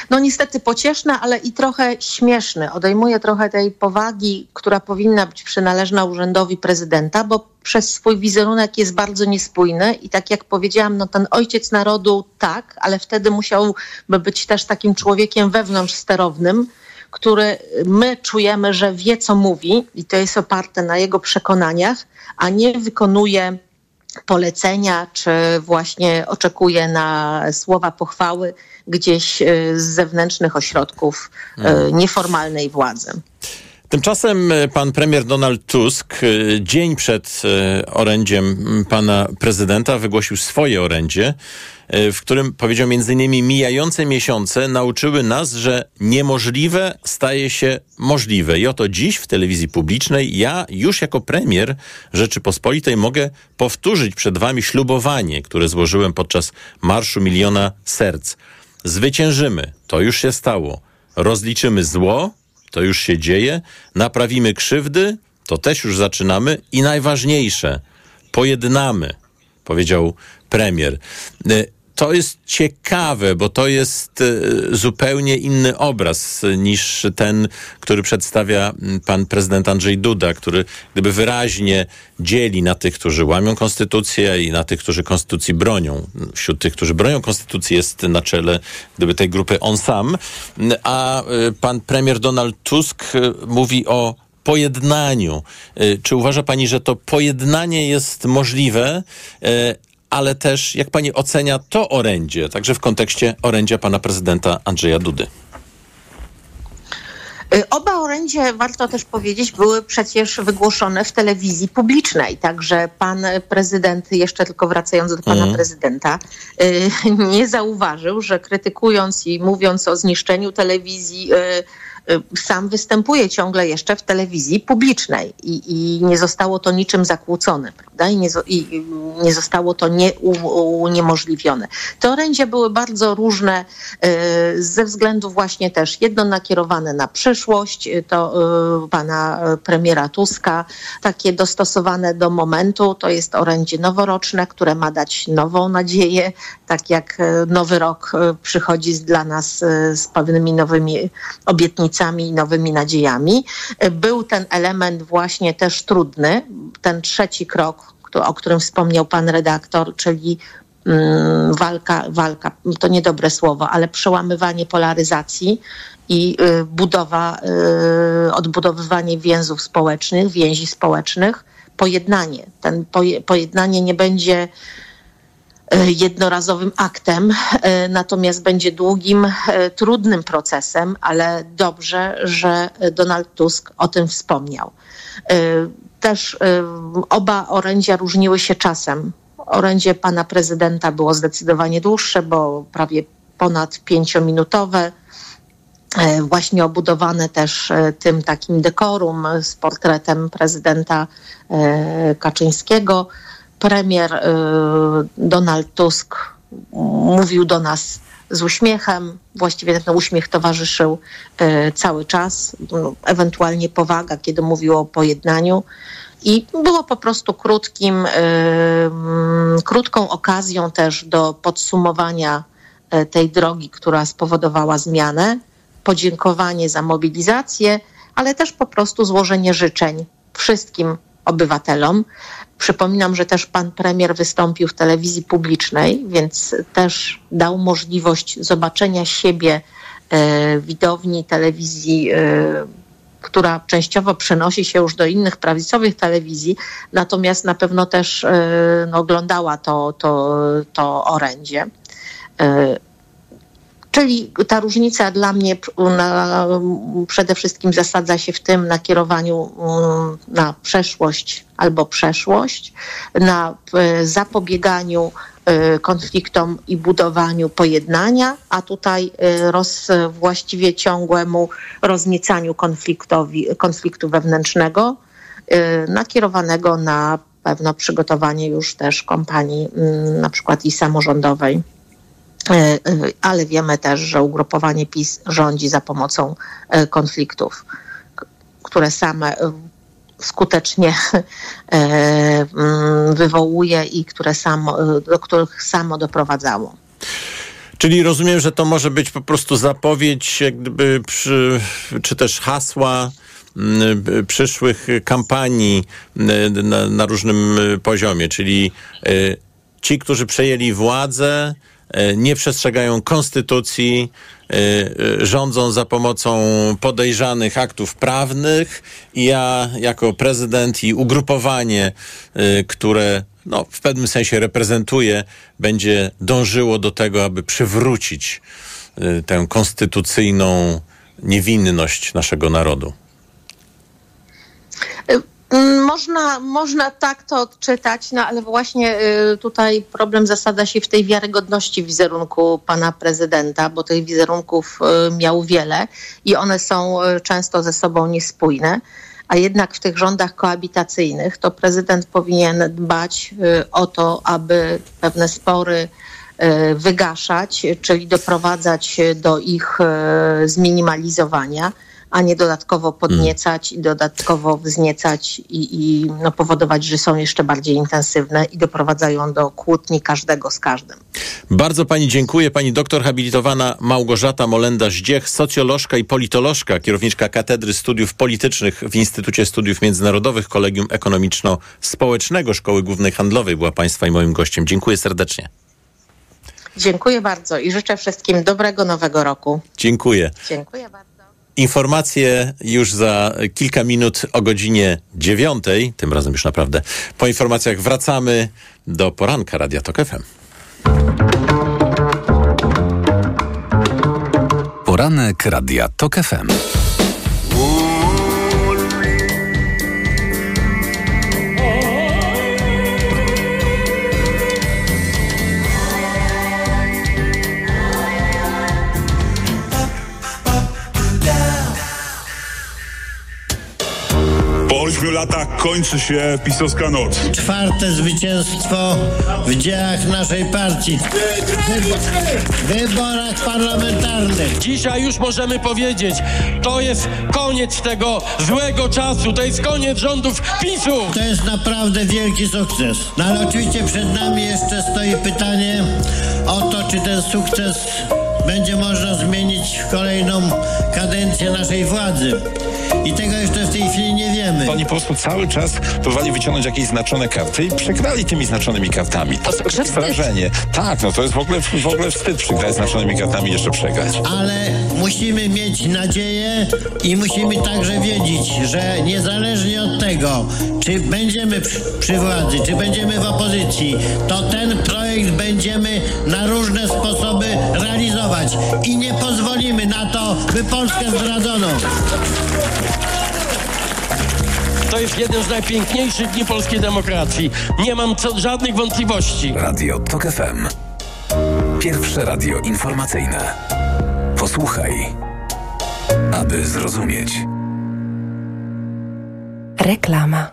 no niestety pocieszne, ale i trochę śmieszne. Odejmuje trochę tej powagi, która powinna być przynależna urzędowi prezydenta, bo przez swój wizerunek jest bardzo niespójny i tak jak powiedziałam, no ten ojciec narodu tak, ale wtedy musiałby być też takim człowiekiem wewnątrz sterownym, który my czujemy, że wie, co mówi i to jest oparte na jego przekonaniach, a nie wykonuje polecenia, czy właśnie oczekuje na słowa pochwały gdzieś e, z zewnętrznych ośrodków e, mhm. nieformalnej władzy. Tymczasem e, pan premier Donald Tusk dzień przed orędziem pana prezydenta wygłosił swoje orędzie, w którym powiedział m.in. mijające miesiące nauczyły nas, że niemożliwe staje się możliwe. I oto dziś w telewizji publicznej ja już jako premier Rzeczypospolitej mogę powtórzyć przed wami ślubowanie, które złożyłem podczas Marszu Miliona Serc. Zwyciężymy, to już się stało. Rozliczymy zło, to już się dzieje. Naprawimy krzywdy, to też już zaczynamy. I najważniejsze, pojednamy, powiedział premier. To jest ciekawe, bo to jest e, zupełnie inny obraz niż ten, który przedstawia pan prezydent Andrzej Duda, który gdyby wyraźnie dzieli na tych, którzy łamią konstytucję i na tych, którzy konstytucji bronią. Wśród tych, którzy bronią konstytucji jest na czele gdyby tej grupy on sam, a e, pan premier Donald Tusk e, mówi o pojednaniu. Czy uważa pani, że to pojednanie jest możliwe, ale też jak pani ocenia to orędzie, także w kontekście orędzia pana prezydenta Andrzeja Dudy? Y, Oba orędzie, warto też powiedzieć, były przecież wygłoszone w telewizji publicznej, także pan prezydent, jeszcze tylko wracając do pana Mhm. prezydenta, y, nie zauważył, że krytykując i mówiąc o zniszczeniu telewizji, y, sam występuje ciągle jeszcze w telewizji publicznej i, i nie zostało to niczym zakłócone, prawda? I nie, i nie zostało to nie, uniemożliwione. Te orędzia były bardzo różne y, ze względu właśnie też jedno nakierowane na przyszłość, y, to y, pana y, premiera Tuska, takie dostosowane do momentu, to jest orędzie noworoczne, które ma dać nową nadzieję, tak jak y, nowy rok y, przychodzi dla nas y, z pewnymi nowymi obietnicami i nowymi nadziejami. Y, Był ten element właśnie też trudny, ten trzeci krok, o którym wspomniał pan redaktor, czyli mm, walka, walka, to niedobre słowo, ale przełamywanie polaryzacji i y, budowa, y, odbudowywanie więzów społecznych, więzi społecznych, pojednanie. Ten poje, pojednanie nie będzie jednorazowym aktem, y, natomiast będzie długim, y, trudnym procesem, ale dobrze, że Donald Tusk o tym wspomniał. Też oba orędzia różniły się czasem. Orędzie pana prezydenta było zdecydowanie dłuższe, bo prawie ponad pięciominutowe, e, właśnie obudowane też e, tym takim dekorum e, z portretem prezydenta e, Kaczyńskiego. Premier e, Donald Tusk mówił do nas z uśmiechem, właściwie ten uśmiech towarzyszył e, cały czas, ewentualnie powaga, kiedy mówił o pojednaniu. I było po prostu krótkim, e, mm, krótką okazją też do podsumowania tej drogi, która spowodowała zmianę, podziękowanie za mobilizację, ale też po prostu złożenie życzeń wszystkim obywatelom. Przypominam, że też pan premier wystąpił w telewizji publicznej, więc też dał możliwość zobaczenia siebie e, widowni telewizji, e, która częściowo przenosi się już do innych prawicowych telewizji, natomiast na pewno też e, no, oglądała to, to, to orędzie. Czyli ta różnica dla mnie na, przede wszystkim zasadza się w tym nakierowaniu mm, na przeszłość albo przeszłość, na e, zapobieganiu e, konfliktom i budowaniu pojednania, a tutaj e, roz, właściwie ciągłemu rozniecaniu konfliktowi, konfliktu wewnętrznego, nakierowanego na pewno przygotowanie już też kampanii mm, na przykład i samorządowej. E, e, ale wiemy też, że ugrupowanie PiS rządzi za pomocą e, konfliktów, które same skutecznie mm, wywołuje i które samo, do których samo doprowadzało. Czyli rozumiem, że to może być po prostu zapowiedź, jak gdyby, przy, czy też hasła mm, przyszłych kampanii mm, na, na różnym y, poziomie, czyli y, ci, którzy przejęli władzę, nie przestrzegają konstytucji, y, y, rządzą za pomocą podejrzanych aktów prawnych i ja jako prezydent i ugrupowanie, które no, w pewnym sensie reprezentuje, będzie dążyło do tego, aby przywrócić tę konstytucyjną niewinność naszego narodu. Mm, Można, można tak to odczytać, no ale właśnie y, tutaj problem zasada się w tej wiarygodności wizerunku pana prezydenta, bo tych wizerunków y, miał wiele i one są y, często ze sobą niespójne. A jednak w tych rządach koabitacyjnych to prezydent powinien dbać o to, aby pewne spory wygaszać, czyli doprowadzać do ich zminimalizowania a nie dodatkowo podniecać i dodatkowo wzniecać i, i no, powodować, że są jeszcze bardziej intensywne i doprowadzają do kłótni każdego z każdym. Bardzo pani dziękuję. Pani doktor habilitowana Małgorzata Molenda-Zdziech, socjolożka i politolożka, kierowniczka Katedry Studiów Politycznych w Instytucie Studiów Międzynarodowych Kolegium Ekonomiczno-Społecznego Szkoły Głównej Handlowej była państwa i moim gościem. Dziękuję serdecznie. Dziękuję bardzo i życzę wszystkim dobrego nowego roku. Dziękuję. Dziękuję bardzo. Informacje już za kilka minut o godzinie dziewiątej, tym razem już naprawdę. Po informacjach wracamy do poranka Radia Tok FM. Poranek Radia TOK FM. Ośmiu latach kończy się pisowska noc. Czwarte zwycięstwo w dziełach naszej partii. W wyborach parlamentarnych. Dzisiaj już możemy powiedzieć, to jest koniec tego złego czasu, to jest koniec rządów PiSu. To jest naprawdę wielki sukces. No ale oczywiście przed nami jeszcze stoi pytanie o to, czy ten sukces będzie można zmienić w kolejną kadencję naszej władzy. I tego jeszcze w tej chwili nie wiemy. Oni po prostu cały czas próbowali wyciągnąć jakieś znaczone karty i przegrali tymi znaczonymi kartami. To jest wrażenie. Tak, no to jest w ogóle, w ogóle wstyd przegrać znaczonymi kartami i jeszcze przegrać. Ale musimy mieć nadzieję i musimy także wiedzieć, że niezależnie od tego, czy będziemy przy, przy władzy, czy będziemy w opozycji, to ten projekt będziemy na różne sposoby realizować i nie pozwolimy na to, by Polskę zdradzono. To jest jeden z najpiękniejszych dni polskiej demokracji. Nie mam co, żadnych wątpliwości. Radio TOK FM. Pierwsze radio informacyjne. Posłuchaj, aby zrozumieć. Reklama.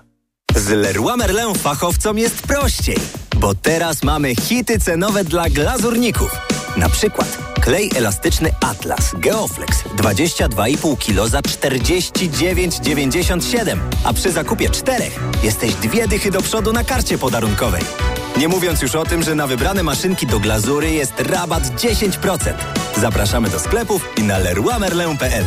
Z Leroy Merlin fachowcom jest prościej, bo teraz mamy hity cenowe dla glazurników. Na przykład klej elastyczny Atlas Geoflex 22,5 kg za 49,97, a przy zakupie czterech jesteś dwie dychy do przodu na karcie podarunkowej. Nie mówiąc już o tym, że na wybrane maszynki do glazury jest rabat 10%. Zapraszamy do sklepów i na leroymerlin.pl.